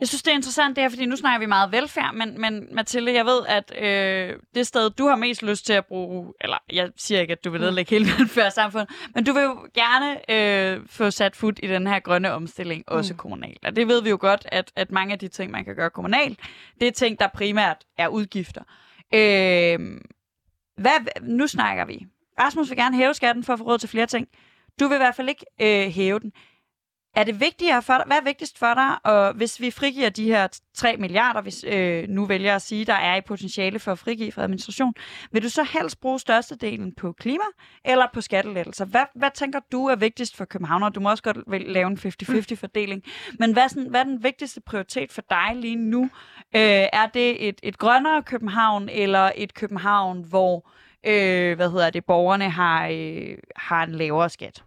Jeg synes, det er interessant, det her, fordi nu snakker vi meget velfærd, men, men Mathilde, jeg ved, at øh, det sted, du har mest lyst til at bruge, eller jeg siger ikke, at du vil nedlægge hele velfærdssamfundet, men du vil jo gerne øh, få sat fod i den her grønne omstilling, også mm. kommunalt. Og det ved vi jo godt, at, at mange af de ting, man kan gøre kommunalt, det er ting, der primært er udgifter. Øh, hvad, nu snakker vi. Rasmus vil gerne hæve skatten for at få råd til flere ting. Du vil i hvert fald ikke øh, hæve den. Er det vigtigere for dig, hvad er vigtigst for dig, og hvis vi frigiver de her 3 milliarder, hvis øh, nu vælger at sige, der er i potentiale for at frigive for administration, vil du så helst bruge størstedelen på klima eller på skattelettelser? Hvad, hvad tænker du er vigtigst for København? Du må også godt lave en 50-50 fordeling, men hvad, sådan, hvad er den vigtigste prioritet for dig lige nu? Øh, er det et, et grønnere København, eller et København, hvor øh, hvad hedder det, borgerne har, øh, har en lavere skat?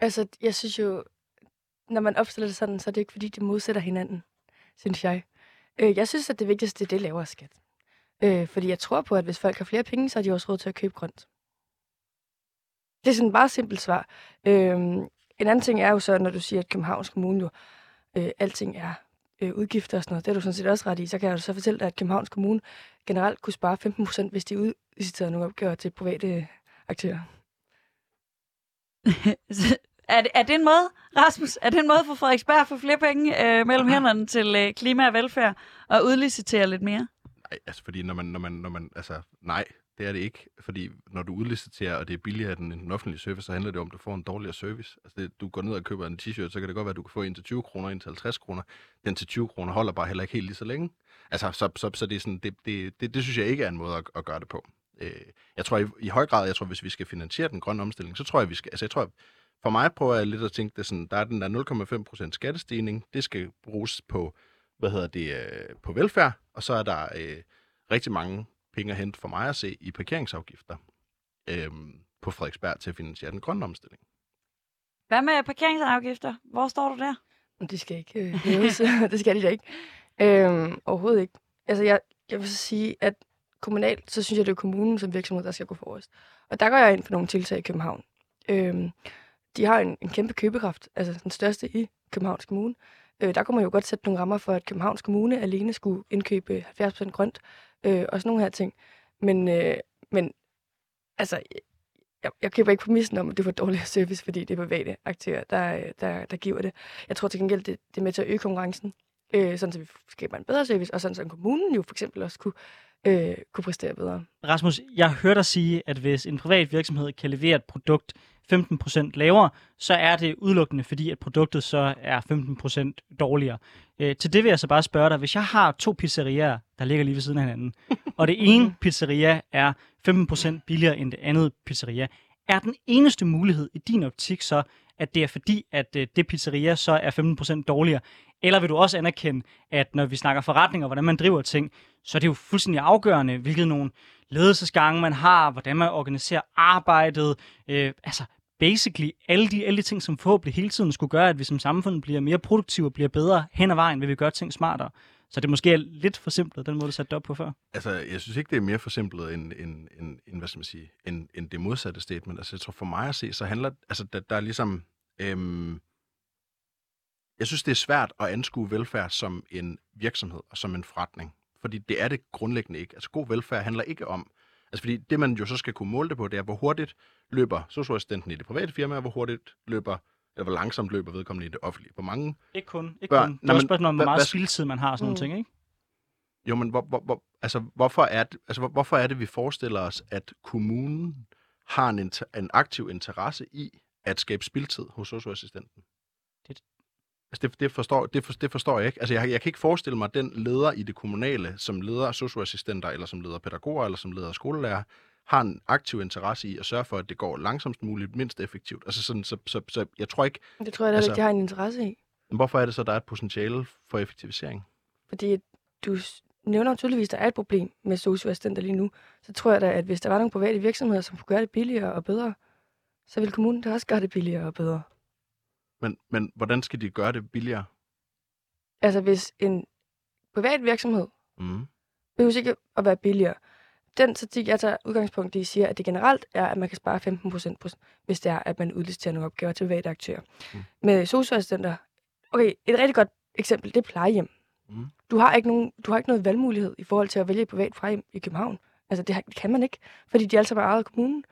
Altså, jeg synes jo, når man opstiller det sådan, så er det ikke, fordi de modsætter hinanden, synes jeg. Øh, jeg synes, at det vigtigste, det er lavere skat. Øh, fordi jeg tror på, at hvis folk har flere penge, så har de også råd til at købe grønt. Det er sådan et meget simpelt svar. Øh, en anden ting er jo så, når du siger, at Københavns Kommune jo, øh, alting er øh, udgifter og sådan noget. Det er du sådan set også ret i. Så kan jeg jo så fortælle dig, at Københavns Kommune generelt kunne spare 15 procent, hvis de udliciterede nogle opgaver til private aktører. Er det, er det en måde, Rasmus, er det en måde for Frederiksberg at få flere penge øh, mellem hænderne til øh, klima og velfærd og udlicitere lidt mere? Nej, altså fordi når man, når man, når man, altså nej, det er det ikke. Fordi når du udliciterer, og det er billigere end en offentlig service, så handler det om, at du får en dårligere service. Altså det, du går ned og køber en t-shirt, så kan det godt være, at du kan få en til 20 kroner, en til 50 kroner. Den til 20 kroner holder bare heller ikke helt lige så længe. Altså, så, så, så det, er sådan, det, det, det, det synes jeg ikke er en måde at, at gøre det på. Øh, jeg tror i, i høj grad, jeg tror, hvis vi skal finansiere den grønne omstilling, så tror jeg, vi skal, altså jeg tror, for mig prøver jeg lidt at tænke det sådan, der er den der 0,5% skattestigning, det skal bruges på, hvad hedder det, øh, på velfærd, og så er der øh, rigtig mange penge at hente for mig at se i parkeringsafgifter øh, på Frederiksberg til at finansiere den grønne omstilling. Hvad med parkeringsafgifter? Hvor står du der? Det skal ikke øh, hæves. det skal de da ikke. Øh, overhovedet ikke. Altså, jeg, jeg vil så sige, at kommunalt, så synes jeg, det er kommunen som virksomhed, der skal gå forrest. Og der går jeg ind for nogle tiltag i København. Øh, de har en, en kæmpe købekraft, altså den største i Københavns Kommune. Øh, der kunne man jo godt sætte nogle rammer for, at Københavns Kommune alene skulle indkøbe 70% grønt øh, og sådan nogle her ting. Men, øh, men altså, jeg, jeg køber ikke præmissen om, at det får dårligere service, fordi det er private aktører, der, der, der giver det. Jeg tror til gengæld, det, det er med til at øge konkurrencen, øh, sådan så vi skaber en bedre service, og sådan så kommunen jo for eksempel også kunne, øh, kunne præstere bedre. Rasmus, jeg hørte dig sige, at hvis en privat virksomhed kan levere et produkt, 15% lavere, så er det udelukkende, fordi at produktet så er 15% dårligere. Øh, til det vil jeg så bare spørge dig, hvis jeg har to pizzerier, der ligger lige ved siden af hinanden, og det ene pizzeria er 15% billigere end det andet pizzeria, Er den eneste mulighed i din optik så, at det er fordi, at øh, det pizzeria så er 15% dårligere? Eller vil du også anerkende, at når vi snakker forretninger, hvordan man driver ting, så er det jo fuldstændig afgørende, hvilket nogle ledelsesgange man har, hvordan man organiserer arbejdet, øh, altså basically alle de, alle de ting, som forhåbentlig hele tiden skulle gøre, at vi som samfund bliver mere produktive og bliver bedre hen ad vejen, vil vi gøre ting smartere. Så det måske er lidt forsimplet, den måde, du satte det op på før. Altså, jeg synes ikke, det er mere forsimplet end, end, end, end hvad skal man sige, end, end det modsatte statement. Altså, jeg tror for mig at se, så handler, altså, der, der er ligesom, øhm, jeg synes, det er svært at anskue velfærd som en virksomhed og som en forretning. Fordi det er det grundlæggende ikke. Altså, god velfærd handler ikke om, altså, fordi det, man jo så skal kunne måle det på, det er, hvor hurtigt løber socioassistenten i det private firma, og hvor hurtigt løber eller hvor langsomt løber vedkommende i det offentlige. Hvor mange... Ikke kun. Ikke Børn. kun. Det er også spørgsmål om, hvor meget spildtid man har og sådan Mm. nogle ting, ikke? Jo, men hvor, hvor, hvor, altså, hvorfor, er det, altså, hvor, hvorfor er det, vi forestiller os, at kommunen har en, inter, en aktiv interesse i at skabe spildtid hos socioassistenten? Altså, det, det, forstår, det, for, det forstår jeg ikke. Altså, jeg, jeg kan ikke forestille mig, at den leder i det kommunale, som leder socioassistenter, eller som leder pædagoger, eller som leder skolelærer, har en aktiv interesse i at sørge for, at det går langsomst muligt, mindst effektivt. Altså sådan, så, så, så jeg tror ikke, Det tror jeg da Altså- ikke, de har en interesse i. men hvorfor er det så, der er et potentiale for effektivisering? Fordi du nævner tydeligvis, at der er et problem med socioassistenter lige nu. Så tror jeg da, at hvis der var nogle private virksomheder, som kunne gøre det billigere og bedre, så ville kommunen da også gøre det billigere og bedre. Men, men hvordan skal de gøre det billigere? Altså hvis en privat virksomhed Mm. behøver ikke at være billigere. Den statistik, jeg tager udgangspunkt i, siger, at det generelt er, at man kan spare 15 procent, hvis det er, at man udliciterer nogle opgaver til private aktører. Mm. Med socioassistenter, okay, et rigtig godt eksempel, det er plejehjem. Mm. Du har ikke nogen, du har ikke noget valgmulighed i forhold til at vælge et privat plejehjem i København. Altså, det kan man ikke, fordi de alle sammen er ejet af kommunen.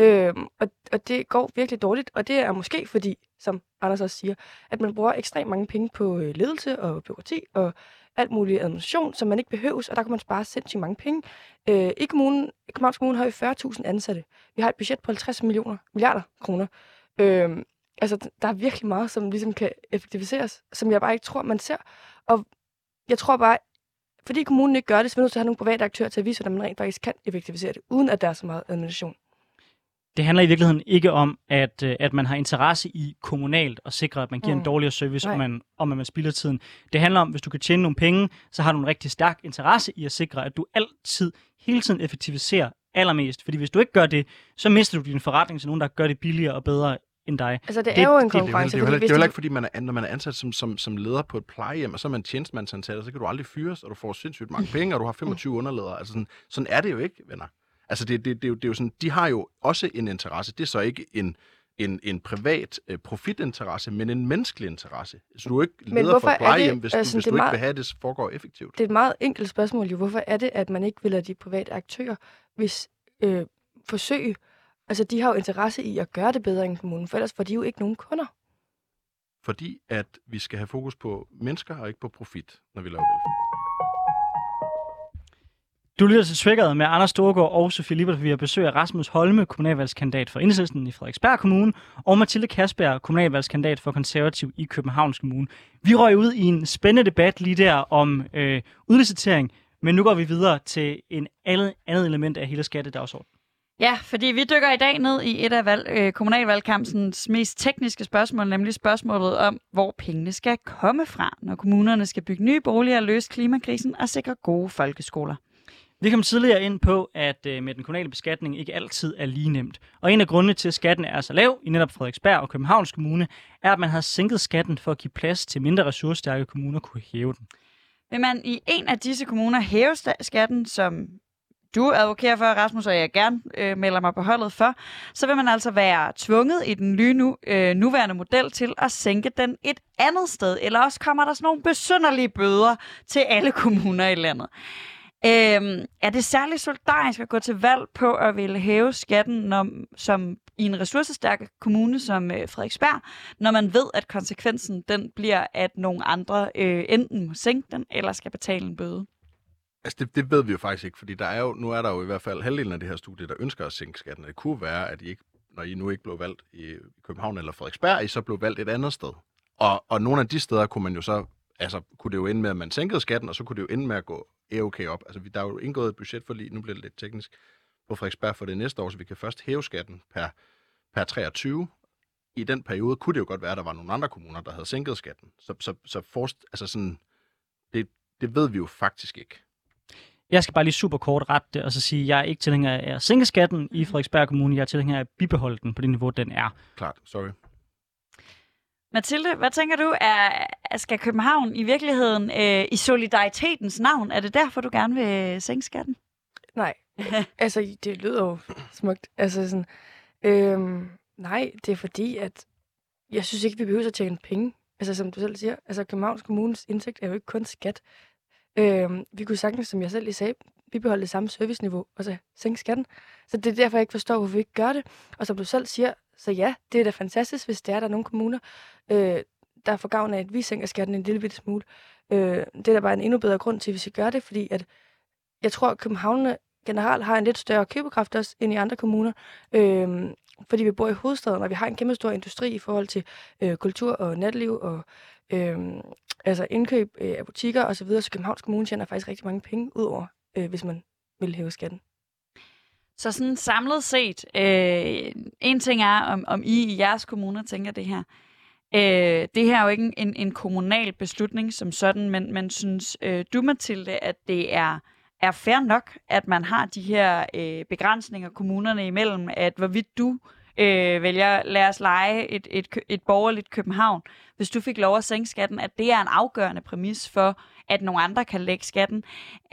Øhm, og, og det går virkelig dårligt, og det er måske fordi, som Anders også siger, at man bruger ekstremt mange penge på øh, ledelse og byråkrati og alt muligt administration, som man ikke behøves, og der kan man spare sindssygt mange penge. Øh, I kommunen, i Københavns Kommune har vi 40.000 ansatte. Vi har et budget på 50 millioner, milliarder kroner. Øh, altså, der er virkelig meget, som ligesom kan effektiviseres, som jeg bare ikke tror, man ser. Og jeg tror bare, fordi kommunen ikke gør det, så er vi nødt til at have nogle private aktører til at vise, hvordan man rent faktisk kan effektivisere det, uden at der er så meget administration. Det handler i virkeligheden ikke om, at, øh, at man har interesse i kommunalt at sikre, at man giver mm. en dårligere service, og Nej. man, om at man spilder tiden. Det handler om, hvis du kan tjene nogle penge, så har du en rigtig stærk interesse i at sikre, at du altid, hele tiden effektiviserer allermest. Fordi hvis du ikke gør det, så mister du din forretning til nogen, der gør det billigere og bedre end dig. Altså, det, Det- er jo en det- det er jo Det konkurrence. det det er jo hvis heller ikke, fordi man er, når man er ansat som, som, som leder på et plejehjem, og så er man tjenestemandsansat, og så kan du aldrig fyres, og du får sindssygt mange penge, og du har 25 underledere. Altså sådan, sådan er det jo ikke, venner. Altså det, det, det, er jo, det er jo sådan, de har jo også en interesse. Det er så ikke en, en, en privat øh, profitinteresse, men en menneskelig interesse. Så du er ikke leder for et er det- plejehjem, hvis, du, altså, hvis det du ikke meget- vil have, at det foregår effektivt. det er et meget enkelt spørgsmål jo. Hvorfor er det, at man ikke vil lade de private aktører hvis, øh, forsøge? Altså, de har jo interesse i at gøre det bedre end kommunen, for ellers får de jo ikke nogen kunder. Fordi at vi skal have fokus på mennesker, og ikke på profit, når vi laver velfærd. Du lytter til Triggeret med Anders Storgård og Sofie Libert. Vi har besøg af Rasmus Holme, kommunalvalgskandidat for Enhedslisten i Frederiksberg Kommune, og Mathilde Kasberg, kommunalvalgskandidat for Konservativ i Københavns Kommune. Vi røg ud i en spændende debat lige der om øh, udlicitering, men nu går vi videre til en andet, andet element af hele skattedagsordenen. Ja, fordi vi dykker i dag ned i et af valg, øh, kommunalvalgkampens mest tekniske spørgsmål, nemlig spørgsmålet om, hvor pengene skal komme fra, når kommunerne skal bygge nye boliger, løse klimakrisen og sikre gode folkeskoler. Vi kom tidligere ind på, at øh, med den kommunale beskatning ikke altid er lige nemt. Og en af grundene til, at skatten er så lav i netop Frederiksberg og Københavns Kommune, er, at man har sænket skatten for at give plads til mindre ressourcestærke kommuner kunne hæve den. Vil man i en af disse kommuner hæve skatten, som du advokerer for, Rasmus, og jeg gerne øh, melder mig på holdet for, så vil man altså være tvunget i den nye nu, øh, nuværende model til at sænke den et andet sted. Eller også kommer der sådan nogle besynderlige bøder til alle kommuner i landet. Øhm, er det særligt solidarisk at gå til valg på at ville hæve skatten når, som i en ressourcestærk kommune som øh, Frederiksberg, når man ved, at konsekvensen den bliver, at nogle andre øh, enten må sænke den, eller skal betale en bøde? Altså, det, det ved vi jo faktisk ikke, fordi der er jo, nu er der jo i hvert fald halvdelen af det her studie, der ønsker at sænke skatten. Det kunne være, at I ikke, når I nu ikke blev valgt i København eller Frederiksberg, I så blev valgt et andet sted. Og, og nogle af de steder kunne man jo så, altså kunne det jo ende med, at man sænkede skatten, og så kunne det jo ende med at gå okay op. Altså, vi- der er jo indgået et budget for lige, nu bliver det lidt teknisk, på Frederiksberg for det næste år, så vi kan først hæve skatten per per 23. I den periode kunne det jo godt være, at der var nogle andre kommuner, der havde sænket skatten. Så, så, så forst, altså sådan, det, det ved vi jo faktisk ikke. Jeg skal bare lige super kort rette det, og så sige, at jeg er ikke tilhænger af at sænke skatten i Frederiksberg Kommune. Jeg er tilhænger af at bibeholde den på det niveau, den er. Klart, sorry. Mathilde, hvad tænker du? Er, skal København i virkeligheden øh, i solidaritetens navn, er det derfor, du gerne vil sænke skatten? Nej, altså det lyder jo smukt. Altså sådan, øhm, nej, det er fordi, at jeg synes ikke, vi behøver at tjene penge. Altså som du selv siger, altså Københavns Kommunes indtægt er jo ikke kun skat. Øh, vi kunne sagtens, som jeg selv lige sagde, vi beholder det samme serviceniveau, og så sænke skatten. Så det er derfor, jeg ikke forstår, hvorfor vi ikke gør det. Og som du selv siger, så ja, det er da fantastisk, hvis det er, der er nogle kommuner, øh, der får gavn af, at vi sænker skatten en lille bitte smule. Øh, det er da bare en endnu bedre grund til, hvis vi gør det, fordi at jeg tror, at København generelt har en lidt større købekraft også end i andre kommuner. Øh, fordi vi bor i hovedstaden, og vi har en kæmpe stor industri i forhold til øh, kultur og natliv og øh, altså indkøb øh, af butikker osv., så, videre. så Københavns Kommune tjener faktisk rigtig mange penge ud over, øh, hvis man vil hæve skatten. Så sådan samlet set, øh, en ting er, om, om I i jeres kommune tænker det her. Øh, det her er jo ikke en, en kommunal beslutning som sådan, men, men synes øh, du, Mathilde, at det er, er fair nok, at man har de her øh, begrænsninger kommunerne imellem, at hvorvidt du øh, vælger, lad os lege et, et, et borgerligt København, hvis du fik lov at sænke skatten, at det er en afgørende præmis for, at nogle andre kan lægge skatten.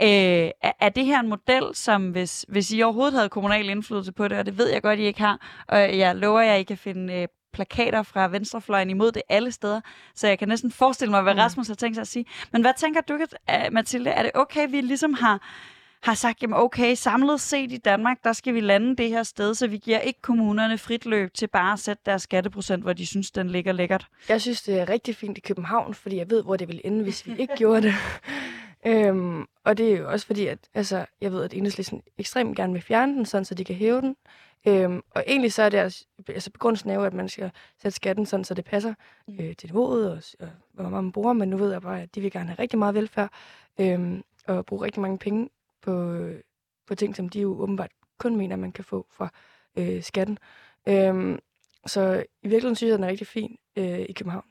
Øh, er, det her en model, som hvis, hvis I overhovedet havde kommunal indflydelse på det, og det ved jeg godt, I ikke har, og jeg lover jer, at I kan finde øh, plakater fra venstrefløjen imod det alle steder, så jeg kan næsten forestille mig, hvad mm. Rasmus har tænkt sig at sige. Men hvad tænker du, Mathilde? Er det okay, vi ligesom har har sagt, jamen okay, samlet set i Danmark, der skal vi lande det her sted, så vi giver ikke kommunerne frit løb til bare at sætte deres skatteprocent, hvor de synes, den ligger lækkert. Jeg synes, det er rigtig fint i København, fordi jeg ved, hvor det ville ende, hvis vi ikke gjorde det. øhm, og det er jo også fordi, at altså, jeg ved, at enhedslisten ekstremt gerne vil fjerne den, sådan, så de kan hæve den. Øhm, og egentlig så er det altså, altså begrundelsen er jo, at man skal sætte skatten sådan, så det passer mm. øh, til niveauet og, og hvor meget man bruger, men nu ved jeg bare, at de vil gerne have rigtig meget velfærd øhm, og bruge rigtig mange penge på, på ting, som de jo åbenbart kun mener, man kan få fra øh, skatten. Øhm, så i virkeligheden synes jeg, den er rigtig fin øh, i København.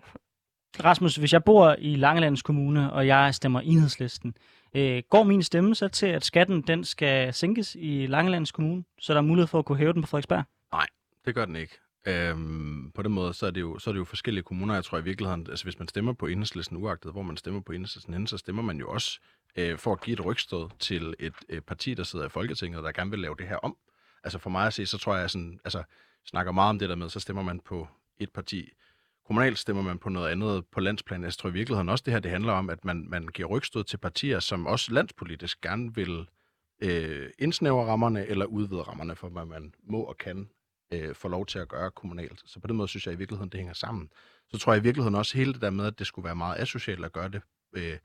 Rasmus, hvis jeg bor i Langelands Kommune, og jeg stemmer enhedslisten, øh, går min stemme så til, at skatten den skal sænkes i Langelands Kommune, så der er mulighed for at kunne hæve den på Frederiksberg? Nej, det gør den ikke. Øhm, på den måde, så er, det jo, så er det jo forskellige kommuner. Jeg tror i virkeligheden, altså hvis man stemmer på enhedslisten, uagtet hvor man stemmer på enhedslisten hen, så stemmer man jo også øh, for at give et rygstød til et øh, parti, der sidder i Folketinget, der gerne vil lave det her om. Altså for mig at se, så tror jeg sådan, altså snakker meget om det der med, så stemmer man på et parti. Kommunalt stemmer man på noget andet på landsplan. Jeg tror i virkeligheden også, det her det handler om, at man, man giver rygstød til partier, som også landspolitisk gerne vil øh, indsnævre rammerne eller udvide rammerne for, hvad man må og kan øh, få lov til at gøre kommunalt. Så på den måde synes jeg i virkeligheden, det hænger sammen. Så tror jeg i virkeligheden også hele det der med, at det skulle være meget asocialt at gøre det øh,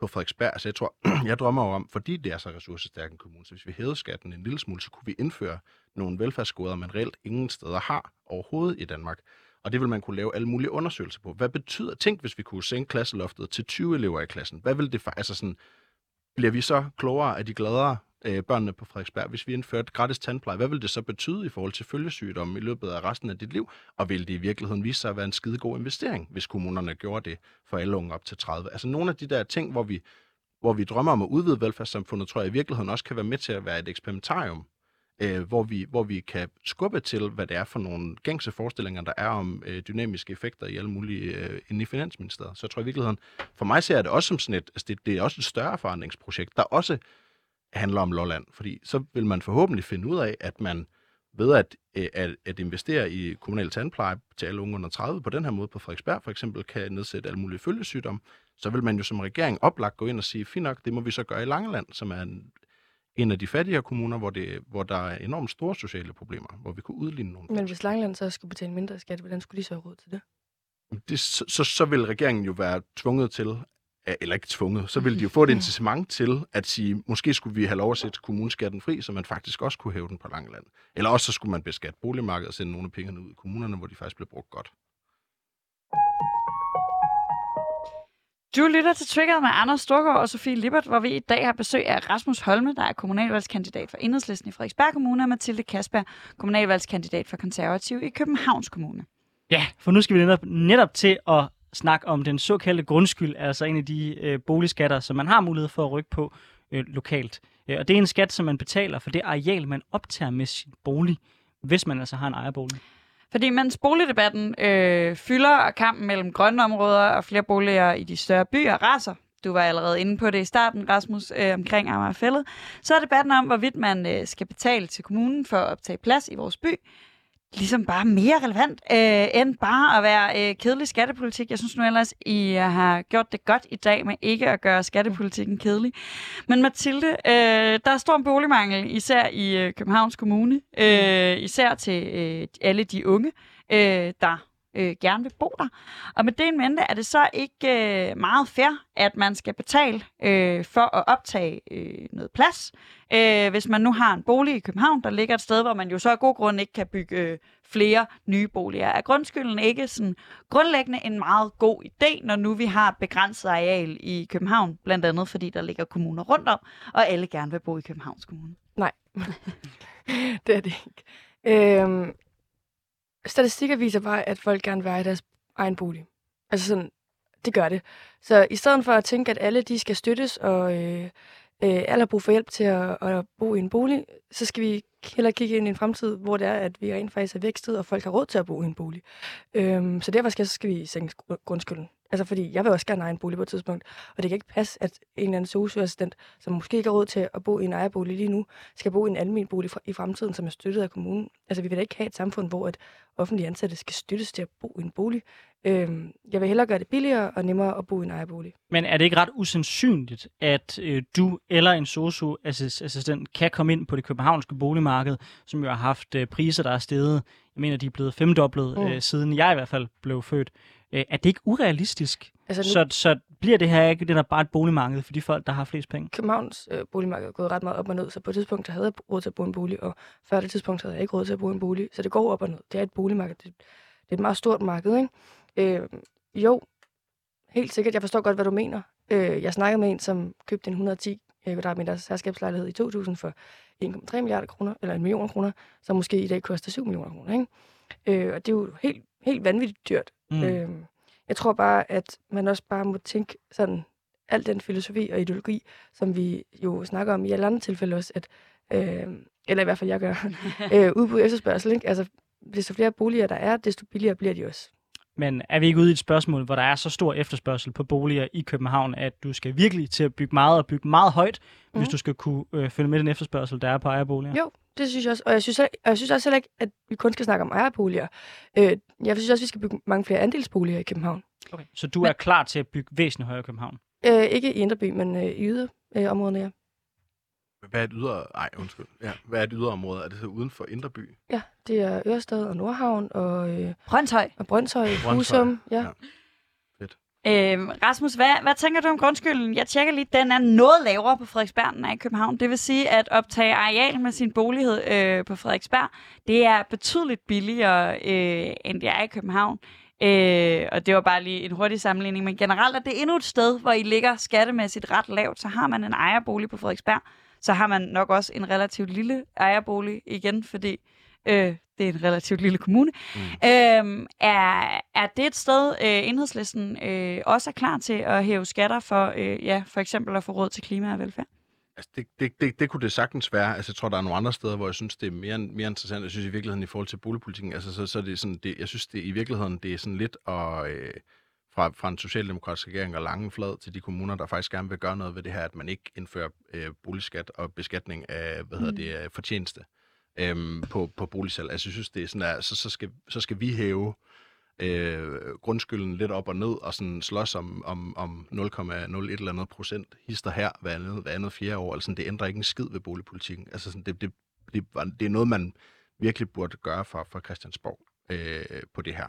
på Frederiksberg. Altså jeg tror, jeg drømmer jo om, fordi det er så ressourcestærk en kommune, så hvis vi hævede skatten en lille smule, så kunne vi indføre nogle velfærdsgoder, man reelt ingen steder har overhovedet i Danmark. Og det vil man kunne lave alle mulige undersøgelser på. Hvad betyder, tænk hvis vi kunne sænke klasseloftet til 20 elever i klassen. Hvad vil det for, altså sådan, bliver vi så klogere, af de gladere øh, børnene på Frederiksberg, hvis vi indførte gratis tandpleje, hvad vil det så betyde i forhold til følgesygdomme i løbet af resten af dit liv? Og vil det i virkeligheden vise sig at være en skide god investering, hvis kommunerne gjorde det for alle unge op til 30? Altså nogle af de der ting, hvor vi, hvor vi drømmer om at udvide velfærdssamfundet, tror jeg i virkeligheden også kan være med til at være et eksperimentarium, øh, hvor, vi, hvor vi kan skubbe til, hvad det er for nogle gængse forestillinger, der er om øh, dynamiske effekter i alle mulige øh, inde i Finansministeriet. Så jeg tror i virkeligheden, for mig ser jeg det også som sådan et, altså det, det er også et større forandringsprojekt, der også handler om Lolland. Fordi så vil man forhåbentlig finde ud af, at man ved at, øh, at, at investere i kommunal tandpleje til alle unge under 30 på den her måde på Frederiksberg for eksempel kan nedsætte alle mulige følgesygdomme, så vil man jo som regering oplagt gå ind og sige, fint nok, det må vi så gøre i Langeland, som er en, en af de fattigere kommuner, hvor, det, hvor der er enormt store sociale problemer, hvor vi kunne udligne nogle. Men hvis Langeland så skulle betale mindre skat, hvordan skulle de så have råd til det? det så, så, så vil regeringen jo være tvunget til eller ikke tvunget, så ville de jo få et incitament til at sige, måske skulle vi have lov at sætte kommuneskatten fri, så man faktisk også kunne hæve den på Langeland. Eller også så skulle man beskatte boligmarkedet og sende nogle af pengene ud i kommunerne, hvor de faktisk blev brugt godt. Du lytter til Triggeret med Anders Storgård og Sofie Lippert, hvor vi i dag har besøg af Rasmus Holme, der er kommunalvalgskandidat for Enhedslisten i Frederiksberg Kommune, og Mathilde Kasper, kommunalvalgskandidat for Konservativ i Københavns Kommune. Ja, for nu skal vi netop, netop til at snakke om den såkaldte grundskyld, altså en af de øh, boligskatter, som man har mulighed for at rykke på øh, lokalt. Øh, og det er en skat, som man betaler for det areal, man optager med sin bolig, hvis man altså har en ejerbolig. Fordi mens boligdebatten øh, fylder, og kampen mellem grønne områder og flere boliger i de større byer raser, du var allerede inde på det i starten, Rasmus, øh, omkring Amagerfællet, så er debatten om, hvorvidt man øh, skal betale til kommunen for at optage plads i vores by, ligesom bare mere relevant, øh, end bare at være øh, kedelig skattepolitik. Jeg synes nu ellers, I har gjort det godt i dag med ikke at gøre skattepolitikken kedelig. Men Mathilde, øh, der er stor boligmangel, især i øh, Københavns Kommune, øh, især til øh, alle de unge, øh, der øh, gerne vil bo der. Og med det en mente, er det så ikke øh, meget fair, at man skal betale øh, for at optage øh, noget plads, øh, hvis man nu har en bolig i København, der ligger et sted, hvor man jo så af god grund ikke kan bygge øh, flere nye boliger. Er grundskylden ikke sådan grundlæggende en meget god idé, når nu vi har begrænset areal i København, blandt andet fordi der ligger kommuner rundt om, og alle gerne vil bo i Københavns Kommune? Nej, det er det ikke. Øhm, statistikker viser bare, at folk gerne vil eje deres egen bolig. Altså sådan, det gør det. Så i stedet for at tænke, at alle de skal støttes, og øh, øh, alle har brug for hjælp til at, at bo i en bolig, så skal vi hellere kigge ind i en fremtid, hvor det er, at vi rent faktisk er vækstet, og folk har råd til at bo i en bolig. Øhm, så derfor skal, så skal vi sænke grundskylden. Altså fordi, jeg vil også gerne eje en bolig på et tidspunkt, og det kan ikke passe, at en eller anden socioassistent, som måske ikke har råd til at bo i en ejerbolig lige nu, skal bo i en almen bolig i fremtiden, som er støttet af kommunen. Altså vi vil da ikke have et samfund, hvor at offentlige ansatte skal støttes til at bo i en bolig. Øhm, jeg vil hellere gøre det billigere og nemmere at bo i en ejerbolig. Men er det ikke ret usandsynligt, at øh, du eller en socioassistent kan komme ind på det københavnske boligmarked, som jo har haft øh, priser, der er steget? Jeg mener, de er blevet femdoblet, mm. øh, siden jeg i hvert fald blev født. Øh, er det ikke urealistisk? Altså, nu... så, så bliver det her ikke det der bare et boligmarked for de folk, der har flest penge? Københavns øh, boligmarked er gået ret meget op og ned, så på et tidspunkt der havde jeg råd til at bo i en bolig, og før det tidspunkt havde jeg ikke råd til at bo i en bolig. Så det går op og ned. Det er et boligmarked. Det, det er et meget stort marked, ikke? Øh, jo, helt sikkert. Jeg forstår godt, hvad du mener. Øh, jeg snakkede med en, som købte en 110 øh, kvadratmeter herskabslejlighed i 2000 for 1,3 milliarder kroner, eller en million kroner, som måske i dag koster 7 millioner kroner. Ikke? Øh, og det er jo helt, helt vanvittigt dyrt. Mm. Øh, jeg tror bare, at man også bare må tænke sådan, al den filosofi og ideologi, som vi jo snakker om i alle andre tilfælde også, at, øh, eller i hvert fald jeg gør, øh, udbud efterspørgsel. Ikke? Altså, desto flere boliger der er, desto billigere bliver de også. Men er vi ikke ude i et spørgsmål, hvor der er så stor efterspørgsel på boliger i København, at du skal virkelig til at bygge meget og bygge meget højt, mm. hvis mhm. du skal kunne øh, følge med den efterspørgsel, der er på ejerboliger? Jo, det synes jeg også. Og jeg synes, og jeg synes også heller ikke, at vi kun skal snakke om ejerboliger. Øh, jeg synes også, at vi skal bygge mange flere andelsboliger i København. Okay. Så du men, er klar til at bygge væsentligt højere i København? Øh, ikke i Indreby, men øh, i yderområderne, øh, ja. Hvad er et ydre... Ej, undskyld. Ja, hvad er et yderområde? Er det så uden for Indreby? Ja, det er Ørestad og Nordhavn og... Øh, Brøndshøj. Og Brøndshøj, Husum, ja. ja. Øhm, Rasmus, hvad, hvad tænker du om grundskylden? Jeg tjekker lige, den er noget lavere på Frederiksberg, end i København. Det vil sige, at optage areal med sin bolighed øh, på Frederiksberg, det er betydeligt billigere, øh, end det er i København. Øh, og det var bare lige en hurtig sammenligning. Men generelt er det endnu et sted, hvor I ligger skattemæssigt ret lavt. Så har man en ejerbolig på Frederiksberg, så har man nok også en relativt lille ejerbolig igen, fordi øh, det er en relativt lille kommune. Mm. Øhm, er, er det et sted, øh, enhedslisten øh, også er klar til at hæve skatter for, øh, ja, for eksempel at få råd til klima og velfærd? Altså, det, det, det, det kunne det sagtens være. Altså, jeg tror, der er nogle andre steder, hvor jeg synes, det er mere, mere interessant. Jeg synes i virkeligheden i forhold til boligpolitikken, altså, så, så er det sådan, det, jeg synes det, i virkeligheden, det er sådan lidt at, øh, fra, fra en socialdemokratisk regering og lange flad til de kommuner, der faktisk gerne vil gøre noget ved det her, at man ikke indfører øh, boligskat og beskatning af, hvad hedder mm. det, fortjeneste øh, på, på boligsalg. Altså, jeg synes, det er sådan, at så, så, skal, så skal vi hæve øh, grundskylden lidt op og ned, og sådan slås om, om, om 0,01 eller andet procent hister her hver andet, hver andet fjerde år. Altså, det ændrer ikke en skid ved boligpolitikken. Altså, sådan, det, det, det, det er noget, man virkelig burde gøre fra, fra Christiansborg øh, på det her,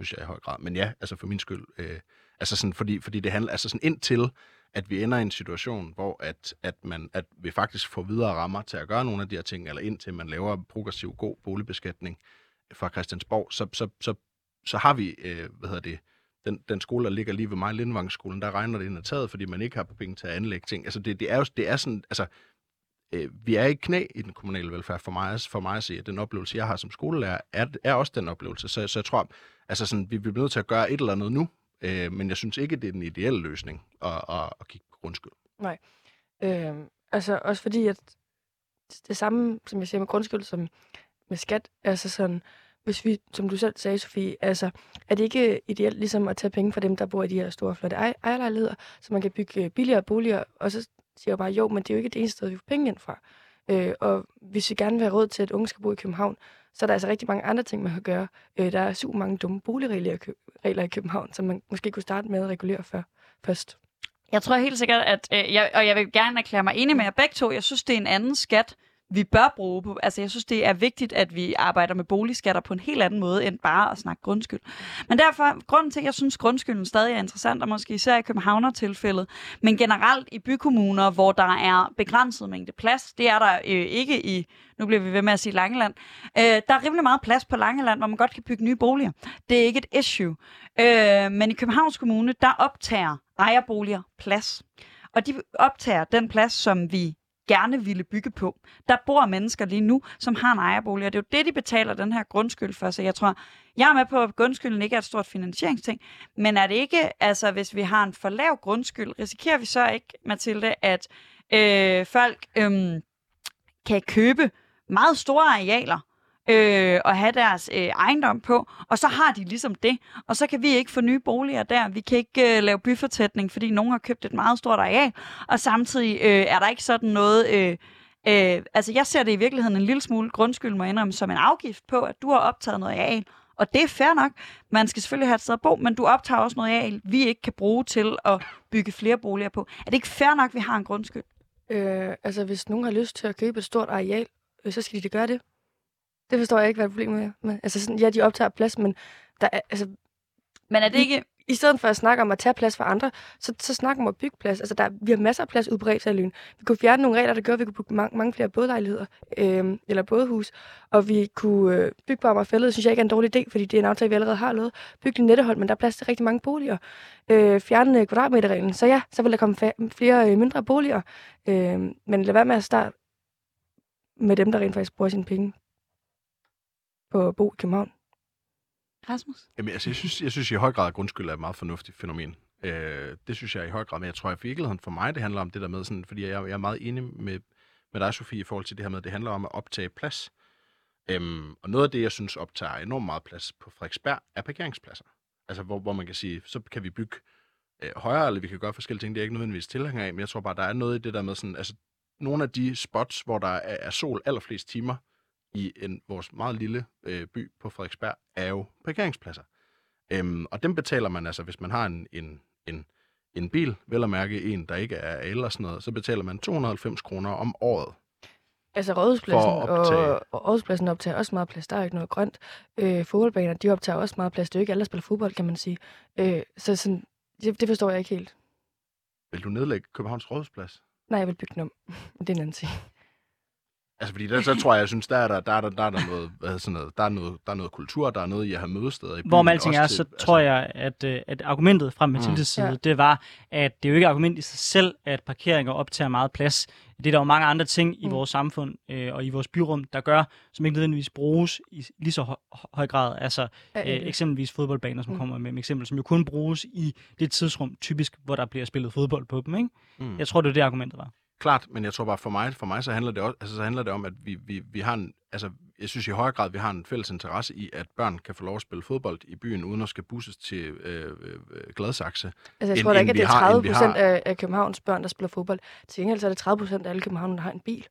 synes jeg i høj grad. Men ja, altså for min skyld, øh, altså sådan, fordi, fordi det handler, altså sådan indtil, at vi ender i en situation, hvor at, at, man, at vi faktisk får videre rammer til at gøre nogle af de her ting, eller indtil man laver progressiv god boligbeskatning fra Christiansborg, så, så, så, så har vi, øh, hvad hedder det, den, den skole, der ligger lige ved mig, Lindvangsskolen, der regner det ind ad taget, fordi man ikke har penge til at anlægge ting. Altså det, det er jo det er sådan, altså øh, vi er i knæ i den kommunale velfærd for mig, for mig at sige, at den oplevelse, jeg har som skolelærer, er, er også den oplevelse. Så, så jeg tror, altså sådan, vi bliver nødt til at gøre et eller andet nu, øh, men jeg synes ikke, det er den ideelle løsning at, at, at kigge på grundskyld. Nej. Øh, altså også fordi, at det samme, som jeg siger med grundskyld, som med skat, altså sådan, hvis vi, som du selv sagde, Sofie, altså, er det ikke ideelt ligesom at tage penge fra dem, der bor i de her store, flotte ej- ejerlejligheder, så man kan bygge øh, billigere boliger, og så siger jeg bare, jo, men det er jo ikke det eneste sted, vi får penge ind fra. Øh, og hvis vi gerne vil have råd til, at unge skal bo i København, så er der altså rigtig mange andre ting, man kan gøre. Øh, der er super mange dumme boligregler i Kø- regler i København, som man måske kunne starte med at regulere før, først. Jeg tror helt sikkert, at, øh, jeg, og jeg vil gerne erklære mig enig med jer begge to, jeg synes, det er en anden skat, vi bør bruge på. Altså, jeg synes, det er vigtigt, at vi arbejder med boligskatter på en helt anden måde, end bare at snakke grundskyld. Men derfor, grunden til, at jeg synes, grundskylden stadig er interessant, og måske især i Københavner-tilfældet, men generelt i bykommuner, hvor der er begrænset mængde plads, det er der øh, ikke i, nu bliver vi ved med at sige Langeland, øh, der er rimelig meget plads på Langeland, hvor man godt kan bygge nye boliger. Det er ikke et issue. Øh, men i Københavns Kommune, der optager ejerboliger plads. Og de optager den plads, som vi gerne ville bygge på. Der bor mennesker lige nu, som har en ejerbolig, og det er jo det, de betaler den her grundskyld for. Så jeg tror, jeg er med på, at grundskylden ikke er et stort finansieringsting, men er det ikke, altså hvis vi har en for lav grundskyld, risikerer vi så ikke, Mathilde, at øh, folk øh, kan købe meget store arealer, øh, og have deres øh, ejendom på, og så har de ligesom det. Og så kan vi ikke få nye boliger der. Vi kan ikke øh, lave byfortætning, fordi nogen har købt et meget stort areal, og samtidig øh, er der ikke sådan noget... Øh, øh, altså, jeg ser det i virkeligheden en lille smule grundskyld, må indrømme, som en afgift på, at du har optaget noget areal. Og det er fair nok. Man skal selvfølgelig have et sted at bo, men du optager også noget areal, vi ikke kan bruge til at bygge flere boliger på. Er det ikke fair nok, at vi har en grundskyld? Øh, altså, hvis nogen har lyst til at købe et stort areal, øh, så skal de det gøre det. Det forstår jeg ikke, hvad problemet er med. Altså, sådan, ja, de optager plads, men der er, altså, Men er det ikke... i stedet for at snakke om at tage plads fra andre, så, så snak om at bygge plads. Altså, der, vi har masser af plads ude på. Vi kunne fjerne nogle regler, der gør, at vi kunne bygge mange, mange flere bådlejligheder, øh, eller bådehus. Og vi kunne øh, bygge på Amagerfællet, synes jeg ikke er en dårlig idé, fordi det er en aftale, vi allerede har lavet. Bygge Nettehold, men der er plads til rigtig mange boliger. Øh, fjerne øh, kvadratmeterreglen. Så ja, så vil der komme flere øh, mindre boliger. Øh, men lad være med at starte med dem, der rent faktisk bruger sine penge på at bo i København. Rasmus? Jamen, altså, jeg synes, jeg synes i høj grad, at grundskyld er et meget fornuftigt fænomen. Øh, det synes jeg i høj grad, men jeg tror, at i virkeligheden for mig, det handler om det der med, sådan, fordi jeg, jeg er meget enig med, med dig, Sofie, i forhold til det her med, at det handler om at optage plads. Øhm, og noget af det, jeg synes optager enormt meget plads på Frederiksberg, er parkeringspladser. Altså, hvor, hvor man kan sige, så kan vi bygge øh, højere, eller vi kan gøre forskellige ting, det er jeg ikke nødvendigvis tilhænger af, men jeg tror bare, der er noget i det der med sådan, altså, nogle af de spots, hvor der er, er sol allerflest timer i en, vores meget lille øh, by på Frederiksberg, er jo parkeringspladser. Øhm, og dem betaler man altså, hvis man har en, en, en, en bil, vel at mærke en, der ikke er el og sådan noget, så betaler man 290 kroner om året. Altså rådhuspladsen, og, og rådhuspladsen optager også meget plads. Der er ikke noget grønt. Øh, fodboldbaner, de optager også meget plads. Det er jo ikke alle, der spiller fodbold, kan man sige. Øh, så sådan, det, det forstår jeg ikke helt. Vil du nedlægge Københavns Rådhusplads? Nej, jeg vil bygge den om. Det er en anden ting. Altså, fordi der, så tror jeg, jeg synes, der er der, der, er der, der, er der noget, hvad sådan noget, der er noget, der er noget kultur, der er noget i at have mødesteder i byen. Hvor alting også er, til- så tror jeg, at, øh, at argumentet fra Mathildes Mm. side, Ja. det var, at det er jo ikke et argument i sig selv, at parkeringer optager meget plads. Det er der jo mange andre ting i Mm. vores samfund øh, og i vores byrum, der gør, som ikke nødvendigvis bruges i lige så høj, høj grad. Altså øh, eksempelvis fodboldbaner, som Mm. kommer med et eksempel, som jo kun bruges i det tidsrum, typisk, hvor der bliver spillet fodbold på dem. Ikke? Mm. Jeg tror, det er det argumentet var. Klart, men jeg tror bare, for mig, for mig så, handler det også, altså, så handler det om, at vi, vi, vi har en, altså, jeg synes i højere grad, vi har en fælles interesse i, at børn kan få lov at spille fodbold i byen, uden at skal busses til øh, øh, Gladsaxe. Altså, jeg tror da ikke, at det er har- 30 end vi procent har. af, af Københavns børn, der spiller fodbold. Til gengæld så er det 30 procent af alle københavnere, der har en bil,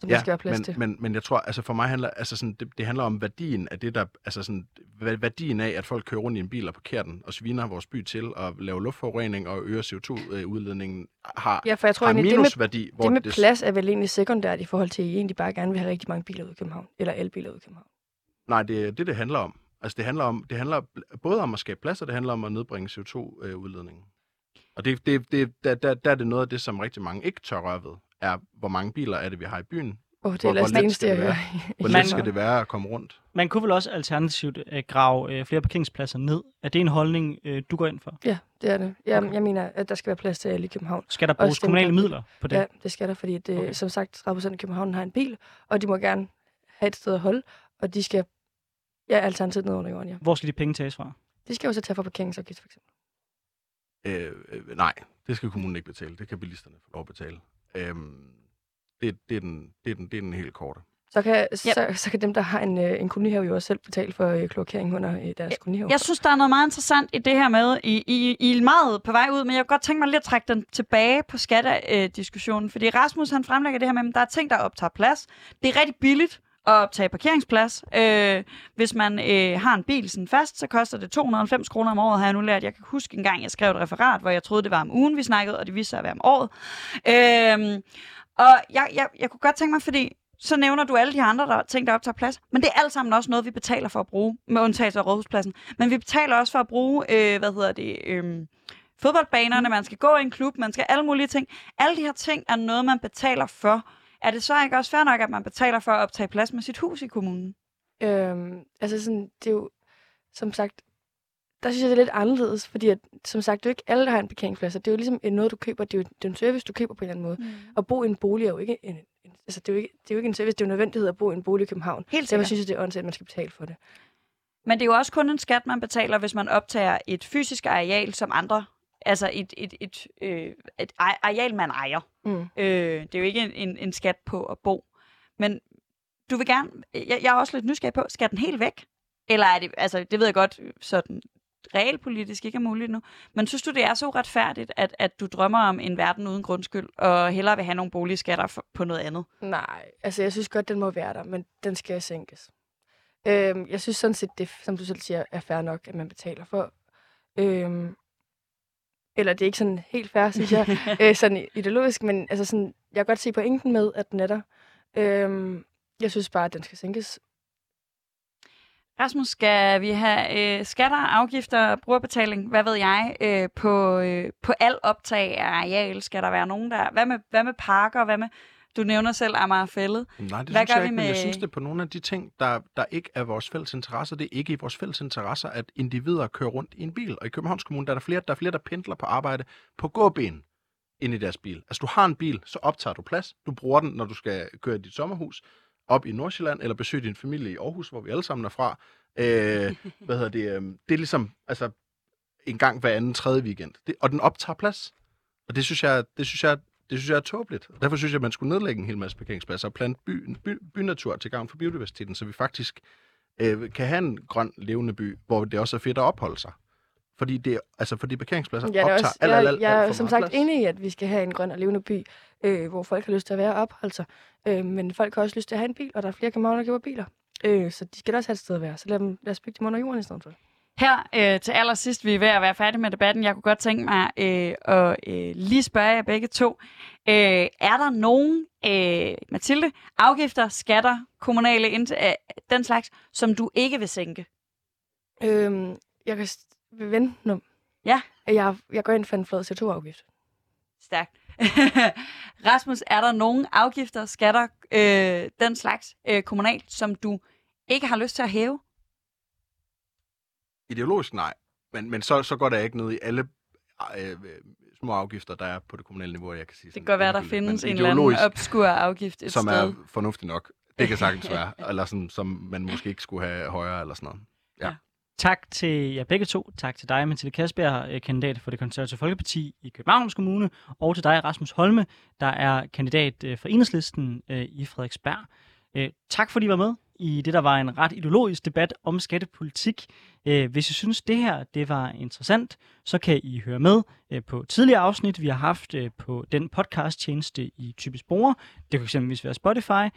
som der skal være plads men, til. men, men jeg tror, altså for mig handler, altså sådan, det, det handler om værdien af det, der, altså sådan, væ- værdien af, at folk kører rundt i en bil og parkerer den, og sviner vores by til, og laver luftforurening og øger CO2-udledningen, har, ja, for jeg tror har egentlig, det med, minusværdi. hvor det med plads er vel egentlig sekundært i forhold til, at I egentlig bare gerne vil have rigtig mange biler ud i København. Eller elbiler ud i København. Nej, det er det, det handler om. Altså, det handler, om, det handler både om at skabe plads, og det handler om at nedbringe CO2-udledningen. Og det, det, det, der, der, der er det noget af det, som rigtig mange ikke tør røre ved, er, hvor mange biler er det, vi har i byen, Åh, det Hvor- er hvor let eneste, skal jeg det hører. være? Hvor let skal det være at komme rundt? Man kunne vel også alternativt øh, grave øh, flere parkeringspladser ned. Er det en holdning, øh, du går ind for? Ja, det er det. Jeg, Okay. jeg mener, at der skal være plads til alle i København. Skal der bruges kommunale midler på det? Ja, det skal der, fordi det, Okay. som sagt, 30 procent af København har en bil, og de må gerne have et sted at holde, og de skal, ja, alternativet ned under jorden, ja. Hvor skal de penge tages fra? De skal jo så tage fra parkeringsafgift, for eksempel. Øh, øh, nej, det skal kommunen ikke betale. Det kan bilisterne få lov at betale. Øhm, det, det, er den, det, er den, det er den helt korte. Så kan, yep. så, så kan dem, der har en, øh, en kolonihave, jo også selv betale for øh, kloakering under øh, deres kolonihave. Jeg synes, der er noget meget interessant i det her med, I, I, I er meget på vej ud, men jeg kunne godt tænke mig lige at trække den tilbage på skattediskussionen, fordi Rasmus han fremlægger det her med, at der er ting, der optager plads. Det er rigtig billigt at optage parkeringsplads. Øh, hvis man øh, har en bil sådan fast, så koster det 290 kroner om året, har jeg nu lært. Jeg kan huske en gang, jeg skrev et referat, hvor jeg troede, det var om ugen, vi snakkede, og det viste sig at være om året. Øh, og jeg, jeg, jeg kunne godt tænke mig, fordi så nævner du alle de andre der, ting, der optager plads. Men det er alt sammen også noget, vi betaler for at bruge, med undtagelse af rådhuspladsen. Men vi betaler også for at bruge, øh, hvad hedder det, øh, fodboldbanerne, man skal gå i en klub, man skal alle mulige ting. Alle de her ting er noget, man betaler for. Er det så ikke også fair nok, at man betaler for at optage plads med sit hus i kommunen? Øhm, altså sådan, det er jo, som sagt, der synes jeg, det er lidt anderledes, fordi at, som sagt, det er jo ikke alle, der har en parkeringsplads, det er jo ligesom noget, du køber, det er jo det er en service, du køber på en eller anden måde. Mm. At bo i en bolig er jo ikke en, en altså det er jo ikke, det er jo ikke en service, det er jo en nødvendighed at bo i en bolig i København. Helt Derfor sikkert. synes jeg, det er åndssvagt, at man skal betale for det. Men det er jo også kun en skat, man betaler, hvis man optager et fysisk areal som andre. Altså et, et, et, øh, et areal, man ejer. Mm. Øh, det er jo ikke en, en, en skat på at bo. Men du vil gerne... Jeg, jeg er også lidt nysgerrig på, skal den helt væk? Eller er det... Altså, det ved jeg godt, sådan realpolitisk ikke er muligt nu. Men synes du, det er så uretfærdigt, at, at du drømmer om en verden uden grundskyld, og hellere vil have nogle boligskatter for, på noget andet? Nej, altså jeg synes godt, den må være der, men den skal sænkes. Øhm, jeg synes sådan set, det, som du selv siger, er fair nok, at man betaler for. Øhm, eller det er ikke sådan helt fair, synes jeg, øh, sådan ideologisk, men altså sådan, jeg kan godt se pointen med, at den er der. Øhm, jeg synes bare, at den skal sænkes. Rasmus, skal vi have øh, skatter, afgifter, brugerbetaling, hvad ved jeg, øh, på, øh, på al optag af areal? Skal der være nogen der? Hvad med, hvad med parker? Hvad med, du nævner selv Amager Fællet. Nej, det Hvad synes gør jeg ikke, men jeg med- synes det er på nogle af de ting, der, der ikke er vores fælles interesser. Det er ikke i vores fælles interesser, at individer kører rundt i en bil. Og i Københavns Kommune, der er der flere, der, er flere, der pendler på arbejde på gåben ind i deres bil. Altså, du har en bil, så optager du plads. Du bruger den, når du skal køre i dit sommerhus op i Nordsjælland, eller besøge din familie i Aarhus, hvor vi alle sammen er fra. Øh, hvad hedder det? Øh, det er ligesom, altså, en gang hver anden tredje weekend. Det, og den optager plads. Og det synes jeg, det synes jeg, det synes jeg er tåbeligt. Og derfor synes jeg, at man skulle nedlægge en hel masse parkeringspladser og plante by, by, bynatur til gavn for biodiversiteten, så vi faktisk øh, kan have en grøn, levende by, hvor det også er fedt at opholde sig. Fordi, det, altså, fordi parkeringspladser er, da optager også, alt, alt, alt, jeg alt er som sagt plads. enig i, at vi skal have en grøn og levende by, øh, hvor folk har lyst til at være og opholde sig. Øh, men folk har også lyst til at have en bil, og der er flere københavner, der køber biler. Øh, så de skal da også have et sted at være. Så lad, dem, lad os bygge dem under jorden i stedet for. Her øh, til allersidst, vi er ved at være færdige med debatten. Jeg kunne godt tænke mig øh, at øh, lige spørge jer begge to. Øh, er der nogen, øh, Mathilde, afgifter, skatter, kommunale, ind- øh, den slags, som du ikke vil sænke? Øh, jeg kan s- vil vente nu. Ja. Jeg, jeg går ind for en flad CO2-afgift. Stærkt. Rasmus, er der nogen afgifter, skatter, øh, den slags øh, kommunalt, som du ikke har lyst til at hæve? Ideologisk nej, men, men så, så går der ikke ned i alle øh, øh, små afgifter, der er på det kommunale niveau, jeg kan sige. Det kan godt være, der findes en eller anden obskur afgift et som sted. er fornuftig nok. Det kan sagtens være. Eller sådan, som man måske ikke skulle have højere eller sådan noget. Tak til jer begge to. Tak til dig, Mathilde Kasberg, øh, kandidat for det konservative Folkeparti i Københavns Kommune, og til dig, Rasmus Holme, der er kandidat øh, for Enhedslisten i Frederiksberg. Tak fordi I var med i det, der var en ret ideologisk debat om skattepolitik. Øh, hvis I synes, det her det var interessant, så kan I høre med øh, på tidligere afsnit, vi har haft øh, på den podcast-tjeneste i Typisk Bruger. Det kan eksempelvis være Spotify,